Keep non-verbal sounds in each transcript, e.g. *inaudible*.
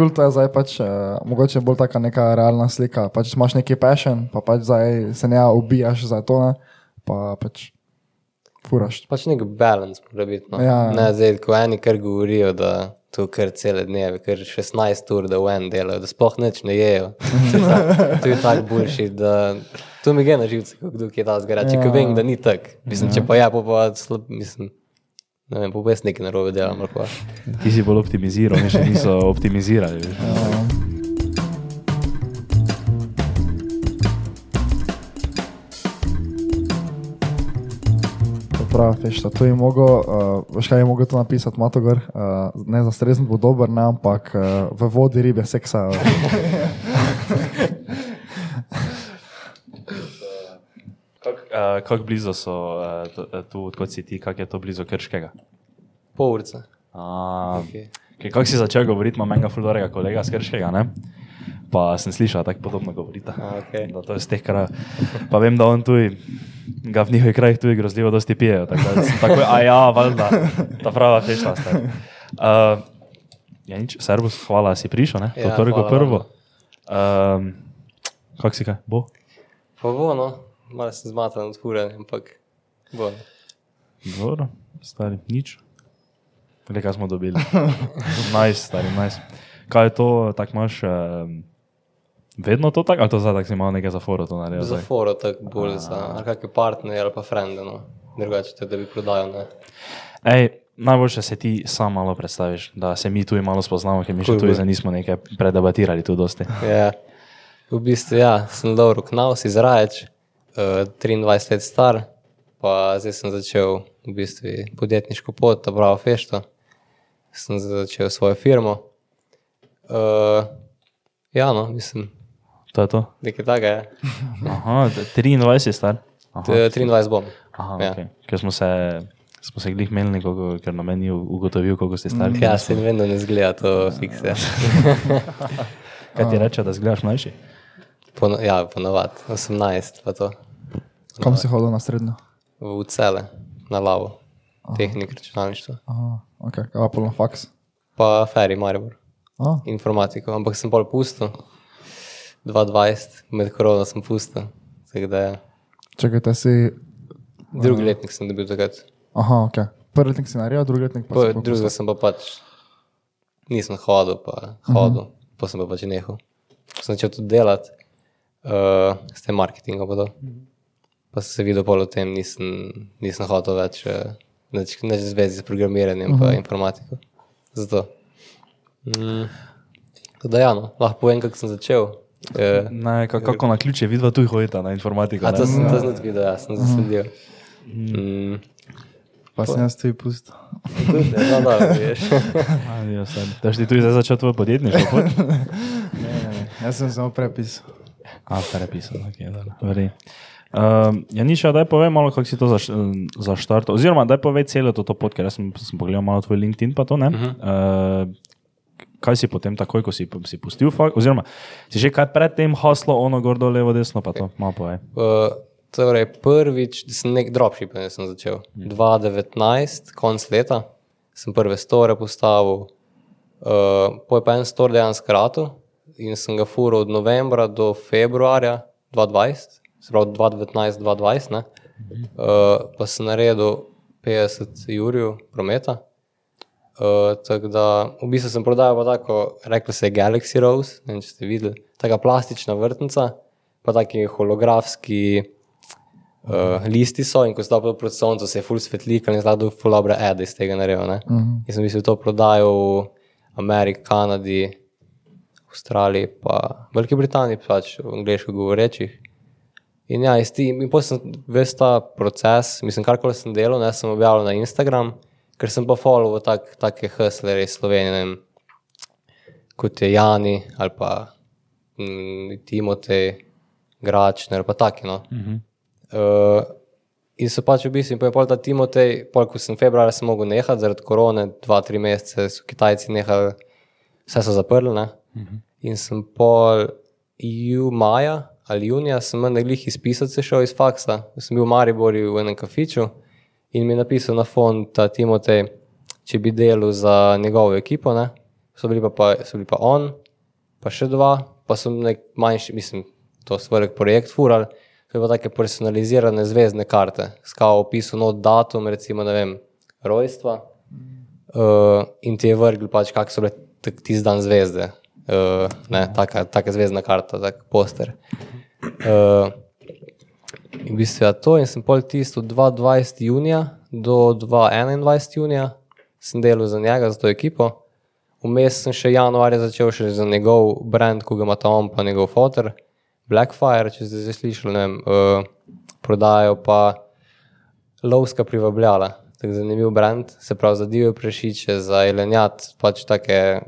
kul to je zdaj pač, uh, mogoče bolj taka neka realna slika. Pač imaš neki passion, pa pač zdaj se ne ubijaš za to, ne? pa pač furaš. Pač nek balans mora biti. No. Ja. Ne, zdaj, ko eni kar govorijo, da to kar cele dneve, kar 16 ur, da v en delajo, da sploh nič ne jejo. *laughs* To je tak- tako boljši, da to mi gre na živce, kot kdo ki je ta zgara. Če Ja. ja. vem, da ni tako. Mislim, če pa ja, pa pa slab, mislim, ne vem, pa res nekaj narobe delam. Ti si bolj optimiziral, mi še niso *laughs* optimizirali. veš. Prav, veš, to je mogel, uh, veš kaj je mogel to napisati, Matogor, uh, ne za strezen bo dober, ne, ampak uh, v vodi ribe seksajo. *laughs* Kako uh, kak blizu so uh, tu, kot si ti, kako je to blizu Krškega? Pol urca. Uh, Okay. okay. Kako si začel govoriti, ima menga fulorega kolega z Krškega, ne? Pa sem slišal tako podobno govoriti. Okej. Da to je z teh krajev. Pa vem, da on tu ga v njihovih krajih tudi grozljivo dosti pijejo. Tako, da tako, a ja, valjda, ta prava fešla sta. Uh, ja, nič, servus, hvala, si prišel, ne? To Ja, hvala prvo. Um, kako si kaj? Bo? Pa bo, no, malo sem zmatan od fure, ampak bo. Dobro, stari, nič. Le kaj smo dobili. *laughs* Najs, stari, najs. Kaj je to, tako imaš, um, vedno to tako, ali to zdaj tako si imel nekaj za foro to naredil? Za foro tako bolj za ali kakšne partnerje ali pa frende, no. Drugače, to, da bi prodajal, ne. Ej, najboljše se ti sam malo predstaviš, da se mi tu malo spoznamo, ker mi še Cool, tu nismo nekaj predebatirali tu dosti. Ja. V bistvu, ja, sem Lauro Knaus iz Raječ, uh, 23 let star, pa zdaj sem začel v bistvu podjetniško pot, ta pravo fešto. Sem začel svojo firmo. Uh, ja, no, mislim, To je to? nekaj takega je. *laughs* Aha, 23 je star. Aha, To je 23 bom. aha ja. okay. ker smo se, smo se glih menili, koliko, ker na meni ugotovil, koliko ste stari. Ja, se da ne zgleda to fikse. *laughs* Kaj ti reče, da zgledaš mlajši? Pono, ja, ponovadi, 18 pa to. Kam si hodil na srednjo? V cele, na lavo, tehnik računalništva. Aha, ok, kaj pa na faks. Pa Ferry Maribor. A, informatiko, ampak sem pol pustil. 2020, med korona sem da ja. čakaj, si, drugi letnik sem dobil takrat. aha, ok. Prvi letnik si naredil, drugi letnik pa si pa drugega sem pa pač nisem hodil, pa hodil, uh -huh. pa sem pa pač nehal. Sem začel tudi delati, uh, s tem marketingom pa to. Pa sem se videl pol o tem, nisem, nisem hotel več, uh, nič, nič zvezi s programiranjem uh -huh. pa informatiko. Zato. Mm. Da, ja, no, lahko povem, kako sem začel. Uh, Ne, ka- kako na ključe, vidva tu hodita na informatiko. A ne? to sem, to sem tudi videl, ja, sem zasledil. Mm. pa sem jaz tudi pustil. Tudi, *laughs* no, da, veš. Ja. Da si ti tudi zdaj začel tvoj podjetništvo? pot? *laughs* Jaz sem samo prepisal. A, prepisal, ok, dobro. Um, ja, niša, daj povej malo, kako si to zaš- zaštartal. Oziroma, daj povej celo to, to pot, ker jaz sem, sem pogledal malo tvoj LinkedIn, pa to ne. Uh -huh. uh, kaj si potem takoj, ko si, si pustil, fakt, oziroma si že kaj predtem haslo, ono gordo, levo, desno, pa to malo povej. Uh, torej, prvič, sem nek dropshipping sem začel. 2019, konc leta, sem prve store postavil, uh, poj pa en store dejansko ratu in sem ga furil od novembra do februarja 2020, se pravi 2019-2020, ne. Uh, pa sem naredil 50 jurjev prometa. Uh, tako da, v bistvu sem prodajal pa tako, rekli se je Galaxy Rose, ne vem, če ste videli, taka plastična vrtnica, pa taki holografski uh, listi so in ko stopijo proti soncu, se je full svetlikal in zdaj full dobre ede iz tega. Ne? Uh -huh. In sem v bistvu to prodajal v Ameriki, Kanadi, Avstraliji, pa Veliki Britaniji, pač v angliško govorečih. In ja, ti, in potem sem ves ta proces, mislim, karkoli sem delal, ne sem objavil na Instagram, ker sem pa follow tak, take hustlerje iz Slovenije, kot je Jani ali pa mm, Timotej, Gračner, pa taki. No. Uh -huh. uh, in so pač v bistvu, in potem ta Timotej, pol, ko sem februarja se mogel nehati zaradi korone, dva, tri mesece so Kitajci nehali, vse so zaprli. Ne? -huh. In sem pol ju, maja ali junija, sem menda glih izpisati se šel iz faksa, sem bil v Mariborju v enem kafiču in mi je napisal na fon ta Timotej, če bi delal za njegovo ekipo. Ne? so bili pa, pa, so bili pa on, pa še dva, pa so nek manjši, mislim, to svoj projekt fural. To je pa take personalizirane zvezdne karte, skao opisu not datum, recimo, ne vem, rojstva uh, in ti je vrgel pač, kak so bile tisti dan zvezde. Uh, ne, taka, taka zvezdna karta, tak poster. Uh, in v bistvu je to in sem pol tisto 22. junija do 21. junija sem delal za njega, za to ekipo. Vmes sem še januarja začel še za njegov brand, ko ga ima ta on, pa njegov fotor, Blackfire, če ste že slišali, ne vem, uh, prodajo pa lovska privabljala. Tako zanimiv brand, se pravi za divje prešiče, za jelenjat, pač take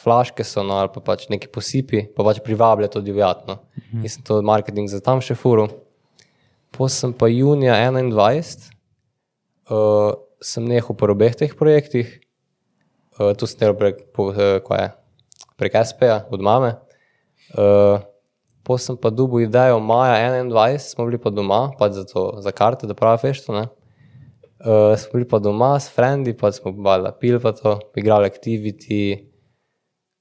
flaške so, no, ali pa pač neki posipi, pa pač privablja to divjatno. Mhm. In sem to marketing za tam še furu. Potem pa junija 21, uh, sem nehal po obeh teh projektih, uh, tu sem delal prek, po, uh, je, prek SP-ja od mame. Uh, Potem sem pa dubu idejo maja 21, smo bili pa doma, pač za, to, za karte, da pravi fešto. ne. Uh, smo bili pa doma s frendi, pa smo bala pil pa to, igrali activity,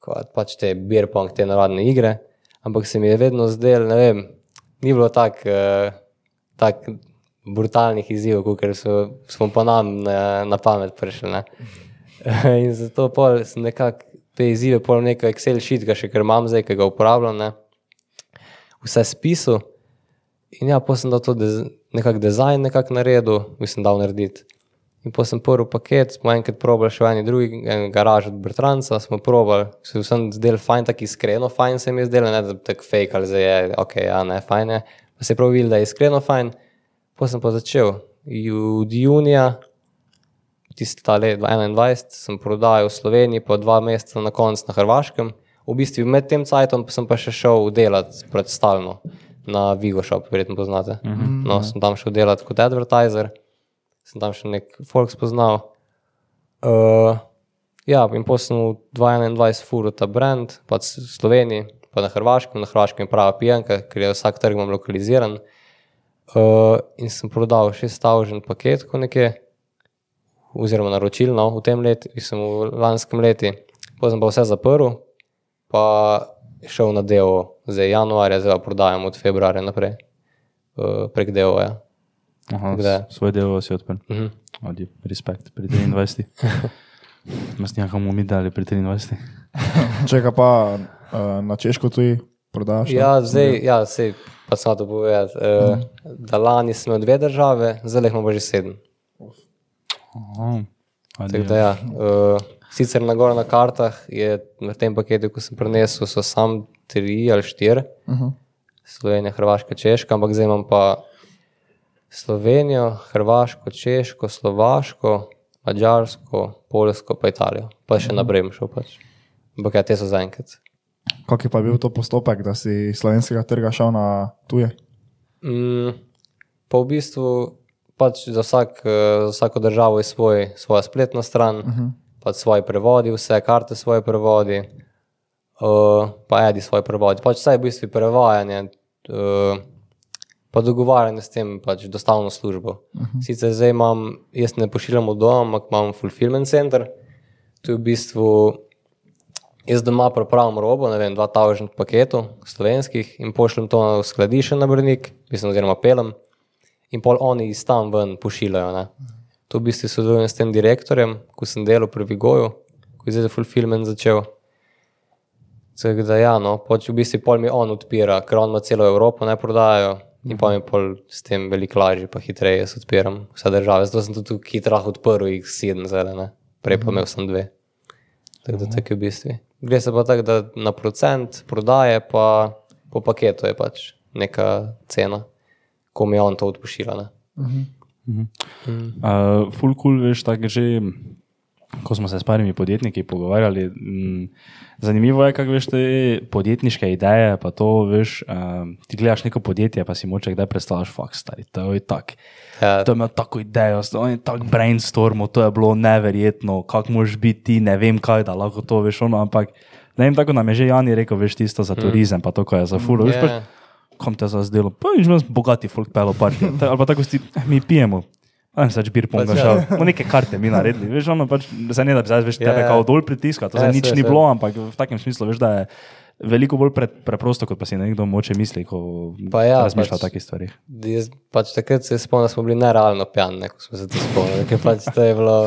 kot pač te beer pong, te navadne igre. Ampak se mi je vedno zdel, ne vem, ni bilo tako uh, tak brutalnih izzivov, kot so, smo pa nam na, na pamet prišli. *laughs* In zato pol sem nekako te izzive, pol neko Excel sheet, ga še kar imam zdaj, ki ga uporabljam. Ne vse spisal. In ja, potem sem dal to dez, nekako dizajn nekako naredil, mislim, dal narediti. In potem sem prvi paket, smo enkrat probali še v eni drugi en garaži od Bertranca, smo probali, se vsem zdel fajn, tako iskreno fajn se mi je zdelo, ne da tako fake ali zdaj je, ok, ja, ne, fajn je. Pa se je prav videl, da je iskreno fajn. Potem sem pa začel. Od junija, tisti ta let 21, sem prodajal v Sloveniji, pa dva meseca na koncu na Hrvaškem. V bistvu med tem cajtom pa sem pa še šel delati predstavljeno na Vigo Shop, verjetno poznate. Uh -huh. No, sem tam šel delati kot advertiser, sem tam še nek folk spoznal. Uh, ja, in potem sem v 2021 furil ta brand, pač v Sloveniji, pa na Hrvaškem, na Hrvaškem je prava pijanka, ker je vsak trg imam lokaliziran. Uh, in sem prodal 6000 paket, ko nekje, oziroma naročil no, v tem letu, mislim v lanskem letu, potem sem pa vse zaprl, pa šel na delo, zdaj januarja, zdaj pa prodajam od februarja naprej, uh, prek dela. Aha, da- svoj del si odprl. Mhm. Odi, respekt pri 23. Mas nekam mi dali pri 23. *laughs* Čeka pa uh, na češko tuji prodaš. Ja, zdaj, ja, sej, pa sem to povedal. Uh, da lani smo imeli dve države, zdaj jih imamo že sedem. Aha. Tako da, ja, uh, sicer na gor na kartah je v tem paketu, ko sem prenesel, so samo tri ali štiri, Uh -huh. Slovenija, Hrvaška, Češka, ampak zdaj imam pa Slovenijo, Hrvaško, Češko, Slovaško, Mačarsko, Poljsko, pa Italijo. Pa še naprej bom šel. Pač. Ampak ja, te so zaenkrat. Kak je pa bil to postopek, da si iz slovenskega trga šel na tuje? Mm, pa v bistvu pač za, vsak, eh, za vsako državo je svoj, svoja spletna stran, uh -huh. pač svoje prevodi, vse karte svoje prevodi, uh, pa edi svoje prevodi. Pač vse je v bistvu prevajanje, uh, pa dogovarjanje s tem, pač dostavno službo. Uh -huh. Sicer zdaj imam, jaz ne pošiljam od doma, ampak imam fulfillment center. To je v bistvu Jaz doma pripravim robo, ne vem, 2000 paketov slovenskih in pošljem to na skladišče na Brnik, mislim, oziroma pelem, in pol oni iz tam ven pošiljajo. Ne. To v bistvu sodelujem s tem direktorjem, ko sem delal pri Vigoju, ko je zdaj za fulfillment začel. Tako da, ja, no, pač v bistvu pol mi on odpira, ker on ima celo Evropo, ne prodajajo. In pa mi pol s tem veliko lažje, pa hitreje jaz odpiram vse države. Zato sem tudi tukaj hitro odprl jih sedem zelene, prej pa imel sem dve. Tako da tako je v bistvu. Gre se pa tako, da na procent prodaje, pa po paketu je pač neka cena, ko mi on to odpošilja. ne. Uh, full cool, veš, tako že, ko smo se s parimi podjetniki pogovarjali. m, Zanimivo je, kako veš te podjetniške ideje. Pa to, veš, uh, ti gledaš neko podjetje, pa si moče kdaj predstavljaš, fuck, stari, to je tako. Ja, To je imel tako idejo, on je tako brainstormo, to je bilo neverjetno, kako moš biti ti, ne vem kaj, da lahko to veš, ono, ampak ne vem, tako nam je že Jani rekel, veš tisto za turizem, pa to, ko je za fulo, veš, Ja. pač, kam te za zdelo, pa nič manj bogati folk pelo parti, *laughs* ali pa tako si, eh, mi pijemo. Aj, se čbir pom Pač, šel. ja. Neke karte mi naredili, veš, ono pač, zdaj ne da bi zdaj veš, Ja, tebe ja. kao dol pritiska, to Ja, zdaj nič saj, ni bilo, ampak v takem smislu, veš, da je veliko bolj pre, preprosto, kot pa si nekdo moče misli, ko Pa ja, razmišlja pač- o takih stvarih. Jaz pač takrat se spomnim, da smo bili nerealno pijani, ko smo se to spomnili. Ker pač to je bilo.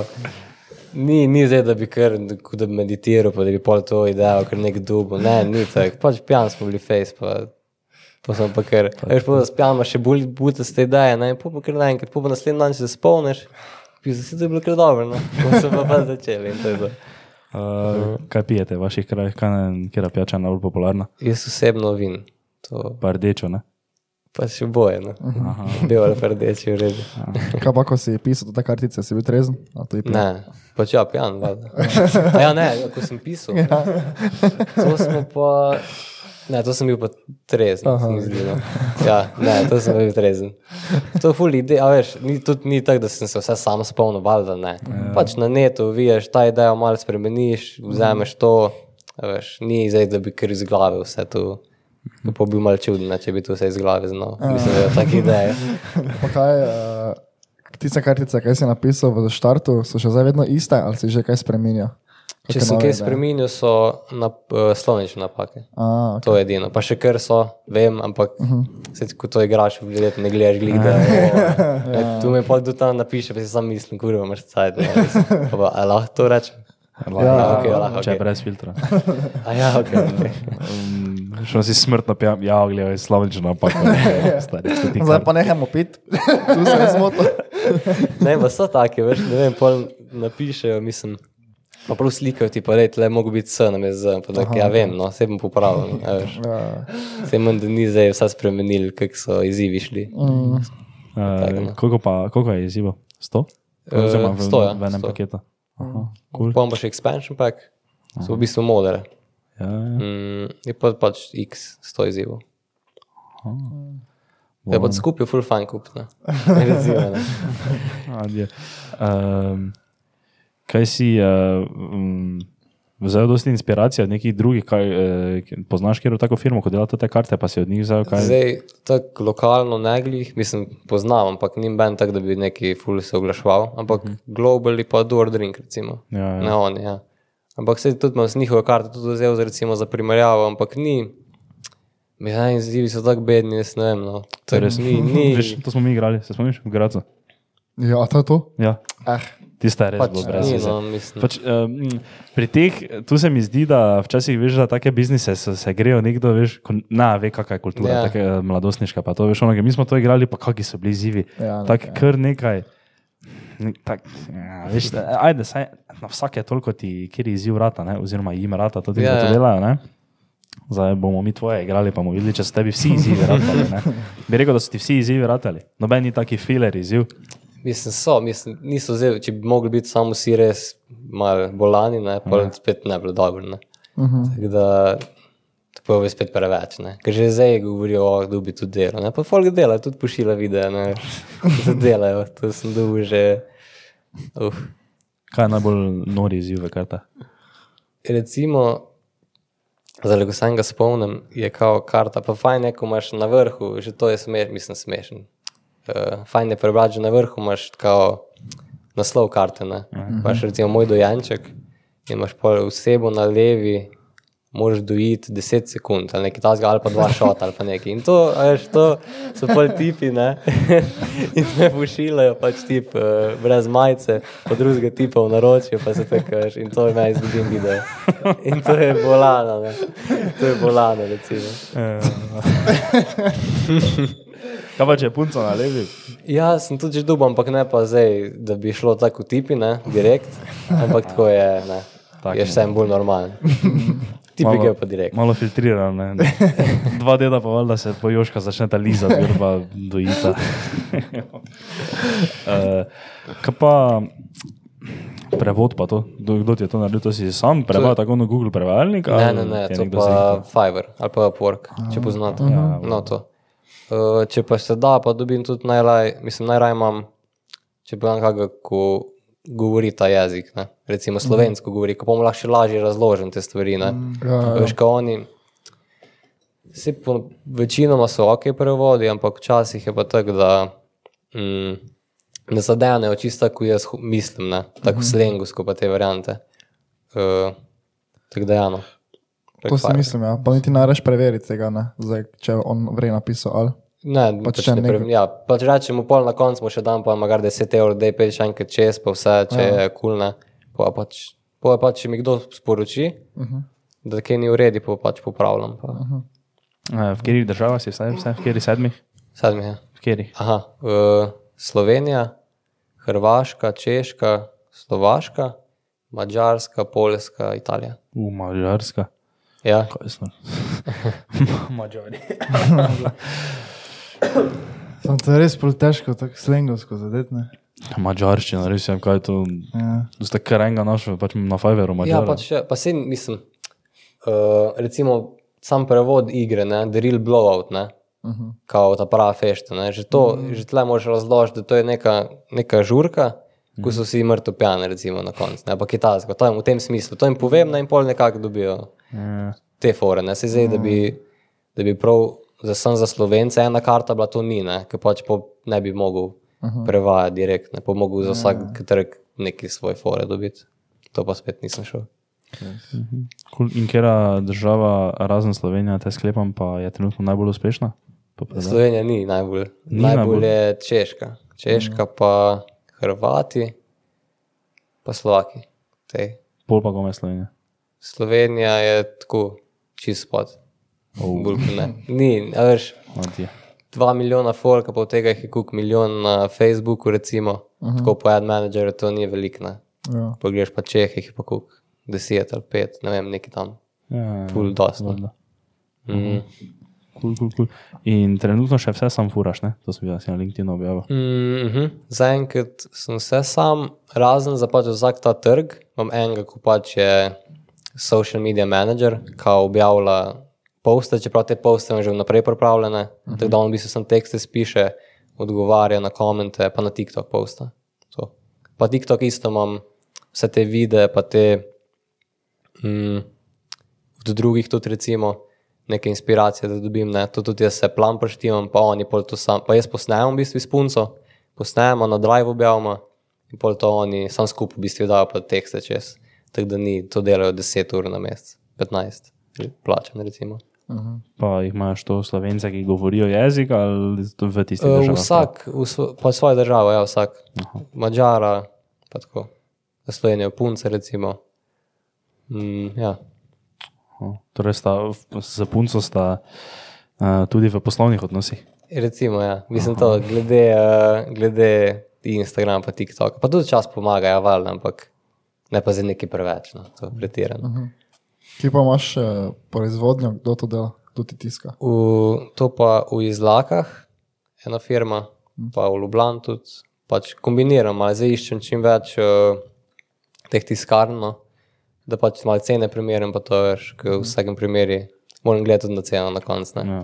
Ni, ni zdaj, da bi kar da bi meditiral, pa da bi pol to idejo, ker nek dubo. Ne, ni tako. Pač pijani smo bili face, pa, pa smo pa kar. Veš, pa da spijamo še bolj butaste ideje, ne, pa pa kar naenkrat, pa pa naslednji dan, če se spomniš, bi se to je bilo kar dobro, no. Pa smo pa, pa začeli in to je to. Uh, *laughs* kaj pijete v vaših krajih, kaj je, kera pijača najbolj popularna? Jaz osebno vin, to Pa rdečo, ne? pa še boje, no. *laughs* Bil ali rdeči v redu. Kaj pa, ko si pisal te kartice, si bil trezen? Ne, pač ja, pijan, valjda. *laughs* Ja, ne, ja, ko sem pisal. To smo pa. Ne, to sem bil pa trezen. zdi, no. Ja, ne, to sem bil trezen. To je ful ideja, veš, ni, tudi ni tako, da sem se vse sam spomnil, valjda ne. Pač na netu viješ, ta idejo malo spremeniš, vzameš to, veš, ni zdaj, da bi kar iz glave vse to. Pa bi mal čuden, ne, če bi to vse iz glave znal. Mislim, da je tako ideja. Pa kaj, uh, tiste kartice, kaj si napisal v štartu, so še zdaj vedno iste ali si že kaj spremenja? Če sem kaj spremenil, so na, uh, slovenične napake. A, okay. To je edino. Pa še kar so, vem, ampak uh -huh. se, ko to igraš, verjetno ne gledaš glih, da je. *laughs* Tu me pa tudi tam napiše, pa si sam mislim, kurva, imaš cajt. ne, mislim. Pa pa, a lahko to rečem? Ja, ok, lahko, Če je brez filtra. *laughs* A ja, ok. okay. Um, Šel si smrtno pijam, ja, gledaj, slovenčno napak. *laughs* Zdaj pa nehajmo piti, tu se je zmotil. Ne, pa so take, veš, ne vem, pol napišejo, mislim. Pa prav slikajo ti pa reči, le mogo biti S, nam je Z, pa tak, ja vem, no, se bom popravil. a veš. Ja. Se manj, da ni zdaj vse spremenili, kako so izzivi šli. Mm. Uh, koliko, pa, koliko je izzivo? 100? Eh, Oziroma v, 100, ja, v enem 100. paketu. Aha, cool. Potem pa še expansion pack, so v bistvu modere. ja, ja. Mm, je pa pač X, 100 izzivov. Je pa skupaj full fun kup, ne. *laughs* Adje. Um, kaj si uh, um, vzel dosti inspiracije od nekih drugih, kaj, uh, poznaš kjer tako firmo, ko dela te karte, pa si od njih vzel kaj? Zdaj, tako lokalno ne glih, mislim, poznam, ampak ni ben tak, da bi neki full se oglaševal, ampak globally pa do drink, recimo. Ja, ja. Ne oni, ja. Ampak se tudi imam z njihove karte tudi vzel za, recimo, za primerjavo, ampak ni. Ja, izzivi so tako bedni, jaz ne vem. No. To res. Ni, ni, *laughs* Veš, to smo mi igrali, se spomniš, v Gracu. ja, to je to. Ja, Eh, tista je res pač, brez ni, no, mislim. Pač, um, pri teh, tu se mi zdi, da včasih veš, da take biznise se, se grejo nekdo, veš, ko, na, ve, kakšna je kultura, Ja. yeah. tako eh, mladostniška. Pa to, veš, ono, mi smo to igrali, pa kakšni so bili izzivi. Ja, Tako kar nekaj. Ne, tak, ja, veš, da- ajde, saj, na vsake toliko ti, kjer je izziv rata, ne, oziroma jim rata, to ti Ja, yeah. to ja. delajo. Ne? Zdaj bomo mi tvoje igrali, pa bomo videli, če so tebi vsi izzivi ratali. ne. Bi rekel, da so ti vsi izzivi ratali. Noben ni taki filer izziv. Mislim, so, mislim, niso zdaj, če bi mogli biti samo vsi res malo bolani, ne, pa Ja. spet ne bi bilo dobro. Ne. uh -huh. Tako da to je spet preveč. Ne. Ker že zdaj govorijo, oh, da bi tudi delal. Ne. Pa folk dela, tudi pošilja videe, ne. *laughs* Tudi delajo, to sem dobil že. Uh. Kaj je najbolj nori izziv v kartah? Recimo, zdaj, ko se enega spomnim, je kao karta, pa fajn ko imaš na vrhu, že to je smeš, mislim, smešen. Uh, fajn je prebrati, že na vrhu imaš kao naslov karte. Ne? Imaš recimo moj dojenček in imaš pol osebo na levi, moraš dojiti 10 sekund ali nekaj tasga, ali pa dva *laughs* šota ali pa nekaj. In to, veš, to so pol tipi, ne? *laughs* in me pošiljajo pač tip uh, brez majice, pa drugega tipa v naročju, pa se tako veš, in to je meni zgodim video. In to je bolano, ne? To je bolano, recimo. *laughs* Kaj pa če je punca na levi? Ja, sem tudi že dub, ampak ne pa zdaj, da bi šlo tako tipi, ne, direkt, ampak tako je, ne. Tak je vsem bolj normalen. *laughs* Tipi Malo- ga pa direkt. Malo filtriran. ne. *laughs* Dva dela pa valjda se pojoška začne ta lizati, ker pa dojita. uh, *laughs* kaj pa prevod pa to? Kdo, kdo ti je to naredil? To si sam prevajal tako na Google prevajalnik? Ne, ne, ne, ti to pa? Fiverr ali pa Upwork, če poznate. Ja, No, to. Uh, če pa se da, pa dobim tudi najraj, mislim, najraj imam, če pa nekako, ko govori ta jezik, ne? recimo slovensko govori, ko bomo lahko še lažje razložim te stvari. Ne? Ja, ja. Veš, ko oni, vsi po, večinoma so ok prevodi, ampak včasih je pa tako, da mm, ne zadenejo čisto, kot jaz mislim, ne? tako mm -hmm. slengovsko pa te variante. Uh, tako da, ja, no. To si mislim, ja. Pa niti ne reš preveriti tega, ne? Zdaj, če on vrej napisal ali. Ne, Pač pač če ne nekaj- pre, ja, pač rečemo pol na koncu, še dam pa magar 10 evrov, da je peš enkrat čez, pa vse, če ja. je kul, ne. Pa pač, pa pač, če mi kdo sporoči, uh -huh. da kaj ni v redu, pa pač popravljam. Pa. Uh -huh. Eh, V katerih državah si vse, vse v katerih sedmih? Sedmi je. V katerih? Aha, uh, Slovenija, Hrvaška, Češka, Slovaška, Mačarska, Poljska, Italija. V Mačarska. Ja, Kaj smo? Mačari. Sam to je res prav težko, tako slengovsko zadetne. Mačarščina, res je, kaj je to. Ja. Tu ste kar enega našel, pač na Fiverru ja Mačara. pač, še- pa se mislim, uh, recimo sam prevod igre, ne, The Real Blowout, ne, uh -huh. kao ta prava fešta, ne, že to, uh -huh. že tle moraš razložiti, da to je neka, neka žurka, ko so vsi mrtvo pijani, recimo na koncu, ne, pa kitajsko, je v tem smislu, to jim povem, ne, in pol nekako dobijo Ja. te fore, ne, se zdaj, da bi, da bi prav, za, sem za slovence ena karta bila, to ni, ne, ker pač po, ne bi mogel uh -huh. prevajati direkt, ne, pa mogel za vsak trg neki svoj fore dobiti. To pa spet nisem šel. Cool. In kera država, razen Slovenija, te sklepam, pa je trenutno najbolj uspešna? Slovenija ni najbolj. Ni najbolj, najbolj. je Češka. Češka, pa Hrvati, pa Slovaki. Tej. Pol pa kome Slovenija. Slovenija je tako čist spod. Oh. Ni, a veš, Odje. dva milijona folka, pa od tega jih je kuk milijon na Facebooku, recimo. Uh -huh. Tako po ad menedžerju to ni veliko. Ja. Pogledaš pa Čeh, jih je pa kuk deset ali pet, ne vem, neki tam. Ja, Ful dosti. no. valjda. Mm. Cool, cool, cool. In trenutno še vse sam furaš, ne? To sem videl, na LinkedInu objavil. Mm -hmm. Zaenkrat sem vse sam, razen za pač vsak ta trg. Imam enega, ko pač je social media manager, ki objavlja poste, čeprav te poste imam že vnaprej pripravljene. Uh -huh. Tako da on v bistvu sem tekste spiše, odgovarja na komente, pa na TikTok posta. To. Pa TikTok isto imam vse te videe, pa te mm, od drugih tudi recimo. Neke inspiracije, da dobim, ne. to tudi jaz se plan preštimam, pa oni pol to sam, pa jaz posnamem v bistvu s punco, posnamemo na drive objavimo in pol to oni sam skupaj v bistvu dajo pa tekste čez. Tako da ni, to delajo 10 ur na mesec, 15, plačen recimo. Pa jih imaš to slovence, ki govorijo jezik ali to v tisti Uh, državi? vsak, v svo, pa svojo državo, ja, vsak. Mačara, pa tako. Slovenijo, punce recimo. Mm, ja. Torej, sta, za punco sta uh, tudi v poslovnih odnosih. Recimo, ja. Mislim, to glede, uh, glede Instagrama, pa TikToka. Pa tudi čas pomaga, ja, valjda, ampak ne pa za nekaj preveč, no, to je pretirano. Kje pa imaš uh, proizvodnjo, kdo to dela, kdo ti tiska? V, to pa v Izlakah, ena firma, pa v Ljubljani tudi. Pač kombiniram, ali zdaj iščem čim več uh, teh tiskarn, no, da pač malo cene primerjam, pa to veš, ker v vsakem primeru moram gledati tudi na ceno na koncu. Ja,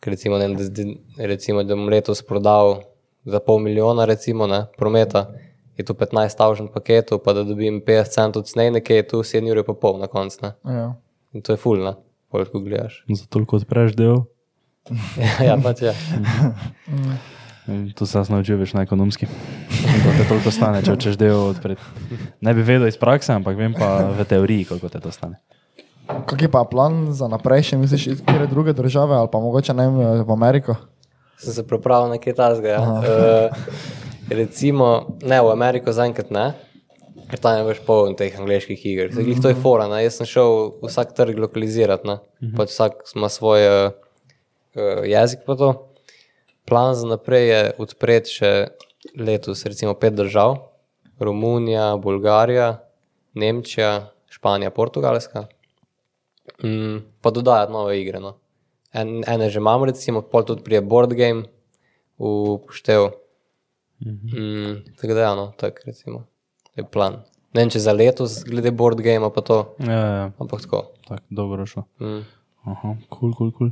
Ker recimo, ne, da, recimo, da bom letos prodal za pol milijona recimo, ne, prometa, je to 15 tavžen paketov, pa da dobim 50 centov cnej, nekje je tu 7 ur pa pol na koncu. Ja. In to je fulno, koliko gledaš. Za toliko odpreš del. *laughs* ja, pač je. *laughs* To se jaz naučil več na ekonomski. Koliko te toliko stane, če hočeš del odpreti. Ne bi vedel iz prakse, ampak vem pa v teoriji, koliko te to stane. Kak je pa plan za naprej, še misliš, iz katere druge države ali pa mogoče ne vem, v Ameriko? Sem se pripravil na kaj tasga. Ja. Uh, recimo, ne v Ameriko zaenkrat ne, ker tam je več poln teh angliških iger. Mm -hmm. To je fora, ne. jaz sem šel vsak trg lokalizirati, mm -hmm. pač vsak ima svoj uh, uh, jezik pa to. Plan za naprej je odpreti še letos recimo pet držav. Romunija, Bolgarija, Nemčija, Španija, Portugalska. Mm, pa dodajati nove igre. No. En, ene že imamo, recimo, pol tudi prije board game v poštev. Mm, tako da, ja, no, tako recimo, je plan. Ne vem, če za letos, glede board game, pa to, Ja, ja, ampak tako. tako dolgoročno. Mm. Aha, kul, kul, kul.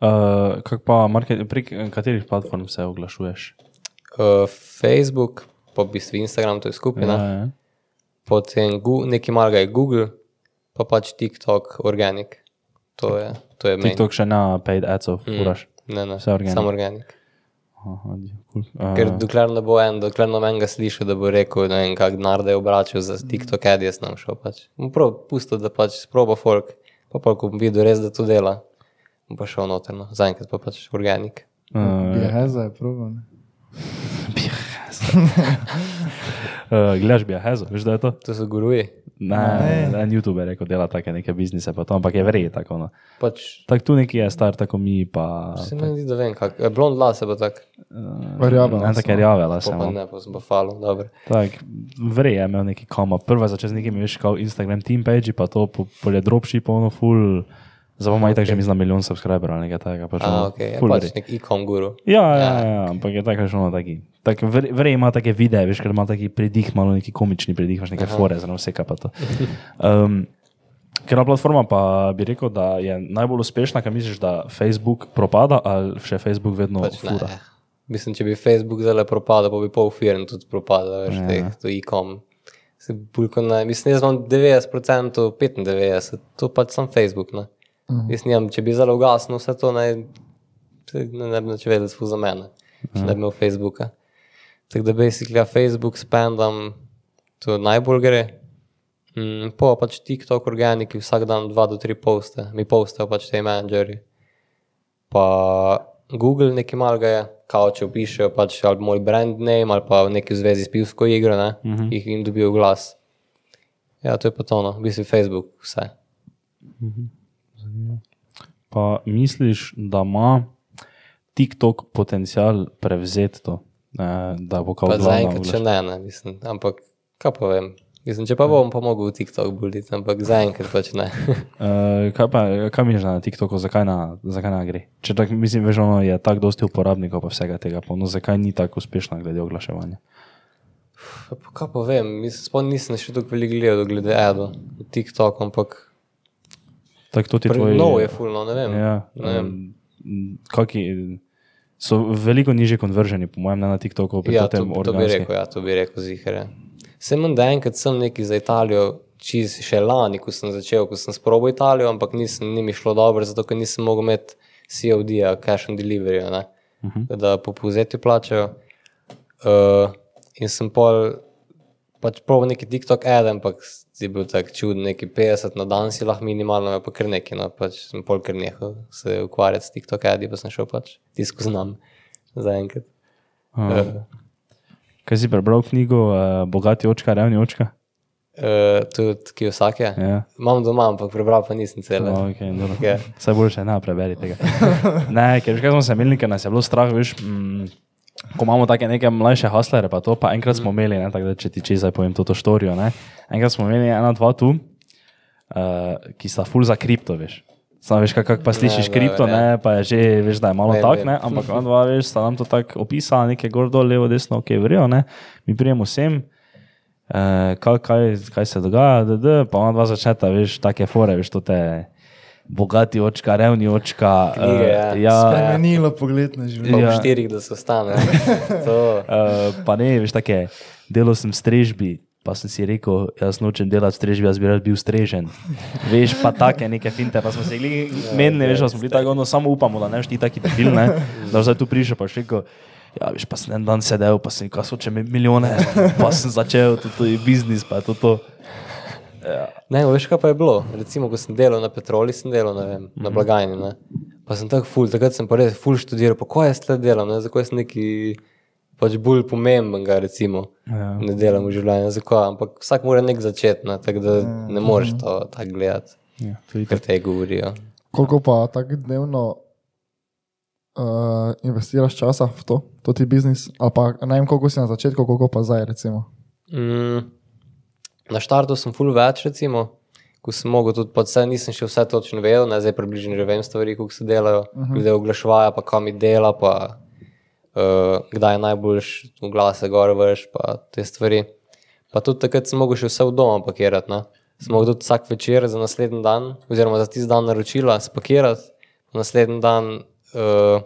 Uh, Kak pa, market, prek katerih platform se oglašuješ? Uh, Facebook, pa v bistvu Instagram, to je skupina. Ja, Ja. Potem nekaj malega je Google, pa pač TikTok, organic. To je, to je main. TikTok še na paid adsov, furaš. Ne, ne, Vse organic. Samo organic. Aha, cool. uh, Ker dokler ne bo en, dokler ne menga slišal, da bo rekel, ne vem, kak denar da je obračal za TikTok, ad jaz nam šel pač. Prav pustil, da pač sproba folk, pa pa ko bom videl res, da to dela, pa šel noterno, zaenkrat pa pač organik. uh, Jeheza je proba. ne. *laughs* uh, *laughs* Gledaš bi Ahezo, veš, da je to? To so guruji. Ne, ne. en YouTuber je rekel, dela take neke biznise, pa to, ampak je verjetno tako. No. Pač Tako tu neki je star, tako mi pa. se mi zdi, da vem, kak, eh, blond lase pa tak, Rjave Ne, lase, tako je no. rjave, pa se pa ne, pa sem pa falil, dobro. Tak, vrej je imel neki koma. Prva začel z nekimi, veš, kao Instagram team page, pa to po- polje dropship, ono full. Zdaj pa ima itak že mislim na milijon subscriberov ali nekaj takega. Pač ono A, ok, je full pač nek e-com guru. Ja, ja, ja, ampak je tako, že ono taki. Tak, vrej ima take videe, veš, ker ima taki pridih, malo neki komični pridih, imaš nekaj fore, zelo vse kaj pa to. Um, Ker platforma pa bi rekel, da je najbolj uspešna, kaj misliš, da Facebook propada ali še Facebook vedno Pač ne. fura? Mislim, če bi Facebook zelo propadal, pa bi pol firm tudi propadal, veš, teh, to e-com. Se kot ne, mislim, jaz imam 90%, 95%, to pač sem Facebook, ne. Jaz nimam, če bi zelo ugasnil vse to, se ne, ne bi nič vedel sploh za mene, če ne bi imel Facebooka. Tako da basically ja, Facebook spendam, to najbolj gre. Mm, po pač TikTok organiki vsak dan dva do tri poste, mi postajo pač te menedžerji. Pa Google nekaj malega je, kao če opišejo pač ali moj brand name ali pa nekaj v zvezi s pivsko igro, ne, uh -huh. jih jim dobijo glas. Ja, to je pa to, no, v bistvu Facebook, vse. Pa misliš, da ima TikTok potencial prevzeti to, eh, da bo Pa glavna zaenkrat še ne, ne, mislim, ampak kaj pa vem. Mislim, če pa bom, pa mogel v TikTok buliti, ampak zaenkrat pač ne. Uh, *laughs* kaj pa, kaj misliš na TikToku, zakaj na, zakaj na gre? Če tak, mislim, veš, ono je tako dosti uporabnikov pa vsega tega, pa no, zakaj ni tako uspešna glede oglaševanja? Kaj pa vem, mislim, sploh nisem še tako veliko gledal glede Edo, TikTok, ampak Tako to ti Pre, tvoji... nov je fulno, ne vem. Ja, ne vem. um, kaki, so veliko nižje konverženi, po mojem, na TikToku, pri Ja, ja, to, tem to bi rekel, ja, to bi rekel zihare. Sem da enkrat sem neki za Italijo, čiz še lani, ko sem začel, ko sem sprobil Italijo, ampak nisem, ni mi šlo dobro, zato ker nisem mogel imeti COD-ja, cash on delivery, uh Mhm. -huh. da po povzetju plačajo. Uh, in sem pol, pač probil neki TikTok ad, ampak je bil tak čuden, neki 50 na dan si lahko minimalno, pa kar neki, no, pač sem pol kar nehal se ukvarjati s TikTok adi, pa sem šel pač tisko znam zaenkrat. Uh, Kaj si prebral knjigo uh, Bogati očka, revni očka? Uh, tudi Kiyosaki. Ja. Imam doma, ampak prebral pa nisem cele. Oh, okay. Ja. Vse boljše, ne preberi tega. ne, ker kaj smo se imeli, ker nas je bilo strah, veš, mm, ko imamo take neke mlajše haslere, pa to, pa enkrat smo imeli, ne, tako da če ti če zdaj povem to štorijo, ne, enkrat smo imeli ena, dva tu, uh, ki sta full za kripto, veš. Sam veš, kako pa slišiš Ne, kripto, ne, ne, pa je že, veš, da je malo Vem, tak, vem. ne, ampak on dva, veš, sta nam to tako opisala, nekaj gor dol, levo, desno, ok, vrijo, ne, mi prijemo sem, uh, kaj, kaj, kaj se dogaja, da, da, pa on dva začneta, veš, take fore, veš, to te bogati očka, revni očka. Knjige, ja. ja, Spremenilo pogled na življenje. v Ja. štirih, da se ostane. *laughs* to. Uh, pa ne, veš, tako je. Delal sem strežbi, pa sem si rekel, jaz nočem delati strežbi, jaz bi rad bil strežen. Veš, pa take neke finte, pa smo se bili menili, veš, da smo bili tako, no, samo upamo, da ne veš ti taki debil, ne, da zdaj tu prišel, pa še rekel, ja, veš, pa sem en dan sedel, pa sem rekel, če me milijone, pa sem začel tudi biznis, pa je to to. Ne, veš, kaj pa je bilo. Recimo, ko sem delal na petroli, sem delal vem, na blagajni. Ne? Pa sem tako ful, takrat sem pa res ful študiral, pa ko jaz tle delam, ne? zakaj sem neki pač bolj pomembenega, recimo, Ja. ne delam v življenju, zakaj, ampak vsak mora nek začeti, ne? tako da ne moreš to tako gledati, Ja, to je ker te govorijo. Koliko pa tako dnevno uh, investiraš časa v to, to ti biznis? Ali pa ne vem, koliko si na začetku, koliko pa zdaj, recimo. Mm, na štartu sem full več, recimo, ko sem mogel tudi, pa vse nisem še vse točno vedel, ne, zdaj približno že vem stvari, kako se delajo, uh -huh. glede oglaševanja, pa kam mi dela, pa uh, kdaj je najboljš v glase gor vrš, pa te stvari. Pa tudi takrat sem mogel še vse v domu pakirati. Ne. Sem mogel tudi vsak večer za naslednji dan, oziroma za tisti dan naročila, spakirati, naslednji dan uh,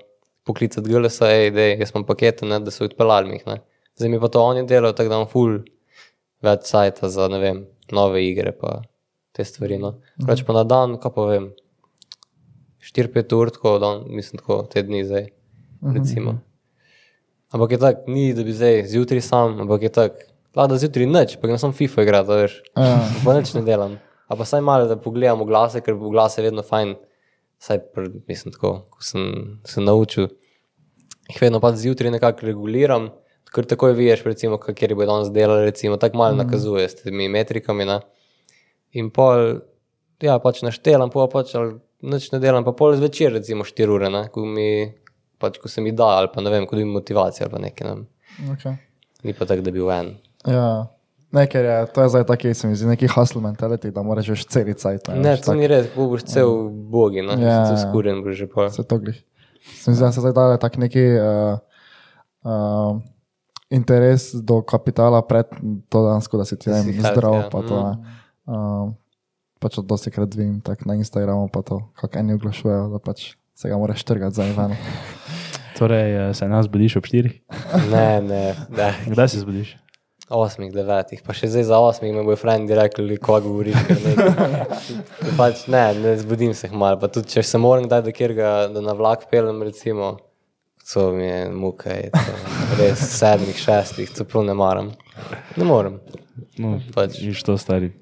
poklicati GLS, hej, da jaz imam pakete, ne, da so odpeljali mi jih. ne. Zdaj mi pa to oni delajo, tako da imam full več sajta za vem, nove igre, pa te stvari. No. Reč pa na dan, kaj pa vem, 4-5 ur, tako dan, mislim, tako te dni zdaj. Recimo. Ampak je tako, ni da bi zdaj zjutraj sam, ampak je tako, da zjutraj noč, pa grem samo FIFA igrati, a veš. Ja. *laughs* Pa nič ne delam. A pa saj malo, da pogledam v glase, ker v glase je vedno fajn. Saj, pr, mislim, tako, ko sem se naučil, jih vedno pa zjutraj nekako reguliram, ker takoj veš, recimo, kateri bo danes delal, recimo, tako malo nakazuje s temi metrikami. Ne? In pol, ja, pač naštelam, pa pač nič ne delam, pa pol zvečer, recimo 4 ure, ne? ko mi, pač ko se mi da, ali pa ne vem, ko dobim motivacijo ali pa nekaj. Ne? Okay. Ni pa tako, da bi v en. Ja. Ne, ker je, to je zdaj taki, se mi zdi, neki hustle mentality, da moraš že celi cajt. Ne, to ni res, bo boš cel bogi, no? Ja, ja, ja. skuren boš že pol. Se to glih. Se mi zdi, da se zdaj daje tak neki uh, uh, interes do kapitala pred to dansko, da si ti vem, zdrav, ja. pa to ne. Uh, pač od dosti krat vidim tak na Instagramu, pa to, kako eni oglašujejo, da pač se ga moraš trgati za Ivana. *laughs* Torej, eh, se nas zbudiš ob 4. *laughs* Ne, ne, ne. Kdaj se zbudiš? Osmih, devetih, pa še zdaj za osmih me bo frendi rekli, ko govoriš. *laughs* pač ne, ne zbudim se malo. Pa tudi, če se moram kdaj do kjerga, da na vlak pelem, recimo, to mi je muka, je to, res sedmih, šestih, to prav ne maram. Ne morem. No, Pač. Viš to stari.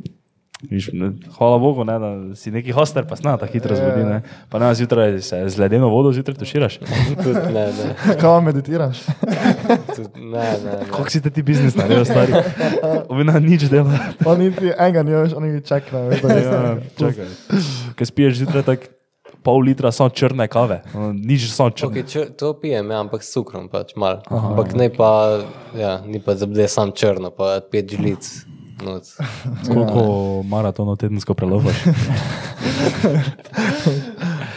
Viš, ne, hvala Bogu, ne, da si neki hoster, pa sna tako hitro zbudi. Ne. Pa ne zjutraj se z ledeno vodo zjutraj tuširaš. Tudi ne, ne, Kaj meditiraš? tudi ne, ne, ne. Kako si te ti biznis naredil, stari? Ovina nič dela. Pa niti enega ni več, oni čakajo. veš, Ja, ne- čakaj. Ker spiješ zjutraj tako pol litra samo črne kave, no, nič samo črne. Okay, če, to pijem, ja, ampak s cukrom pač malo. Ampak ne pa, ja, ni pa zabde sam črno, pa pet žlic. noc. *laughs* Koliko maratonov tedensko prelovaš? *laughs*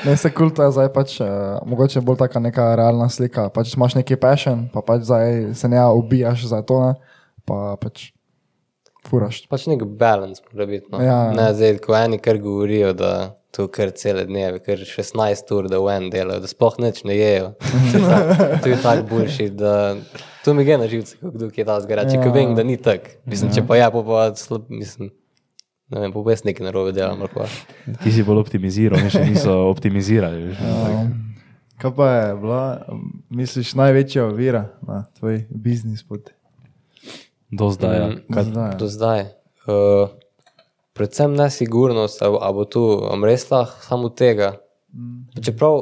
Ne, se kul to je zdaj pač, uh, mogoče bolj taka neka realna slika. Pač imaš neki passion, pa pač zdaj se ne ubijaš za to, ne, pa pač furaš. Pač nek balans mora biti. No. Ja. Ne, zdaj, ko eni kar govorijo, da to kar cele dneve, kar 16 ur, da v en delajo, da sploh nič ne jejo. *laughs* To je tako boljši, da to mi gre na živce, kot kdo je ta zgarač. Ja. Ker vem, da ni tako. Mislim, če pa ja, pa pa slab, mislim, ne vem, pa pa jaz nekaj narobe delam. Ti si bolj optimiziral, mi še niso optimizirali. veš. Kaj pa je bila, misliš, največja ovira na tvoj biznis pot? Do zdaj. Ja. Mm, Kaj, Zdaj, Do zdaj. Uh, predvsem nesigurnost, ali, ali bo tu res lahko samo tega. Pa Čeprav,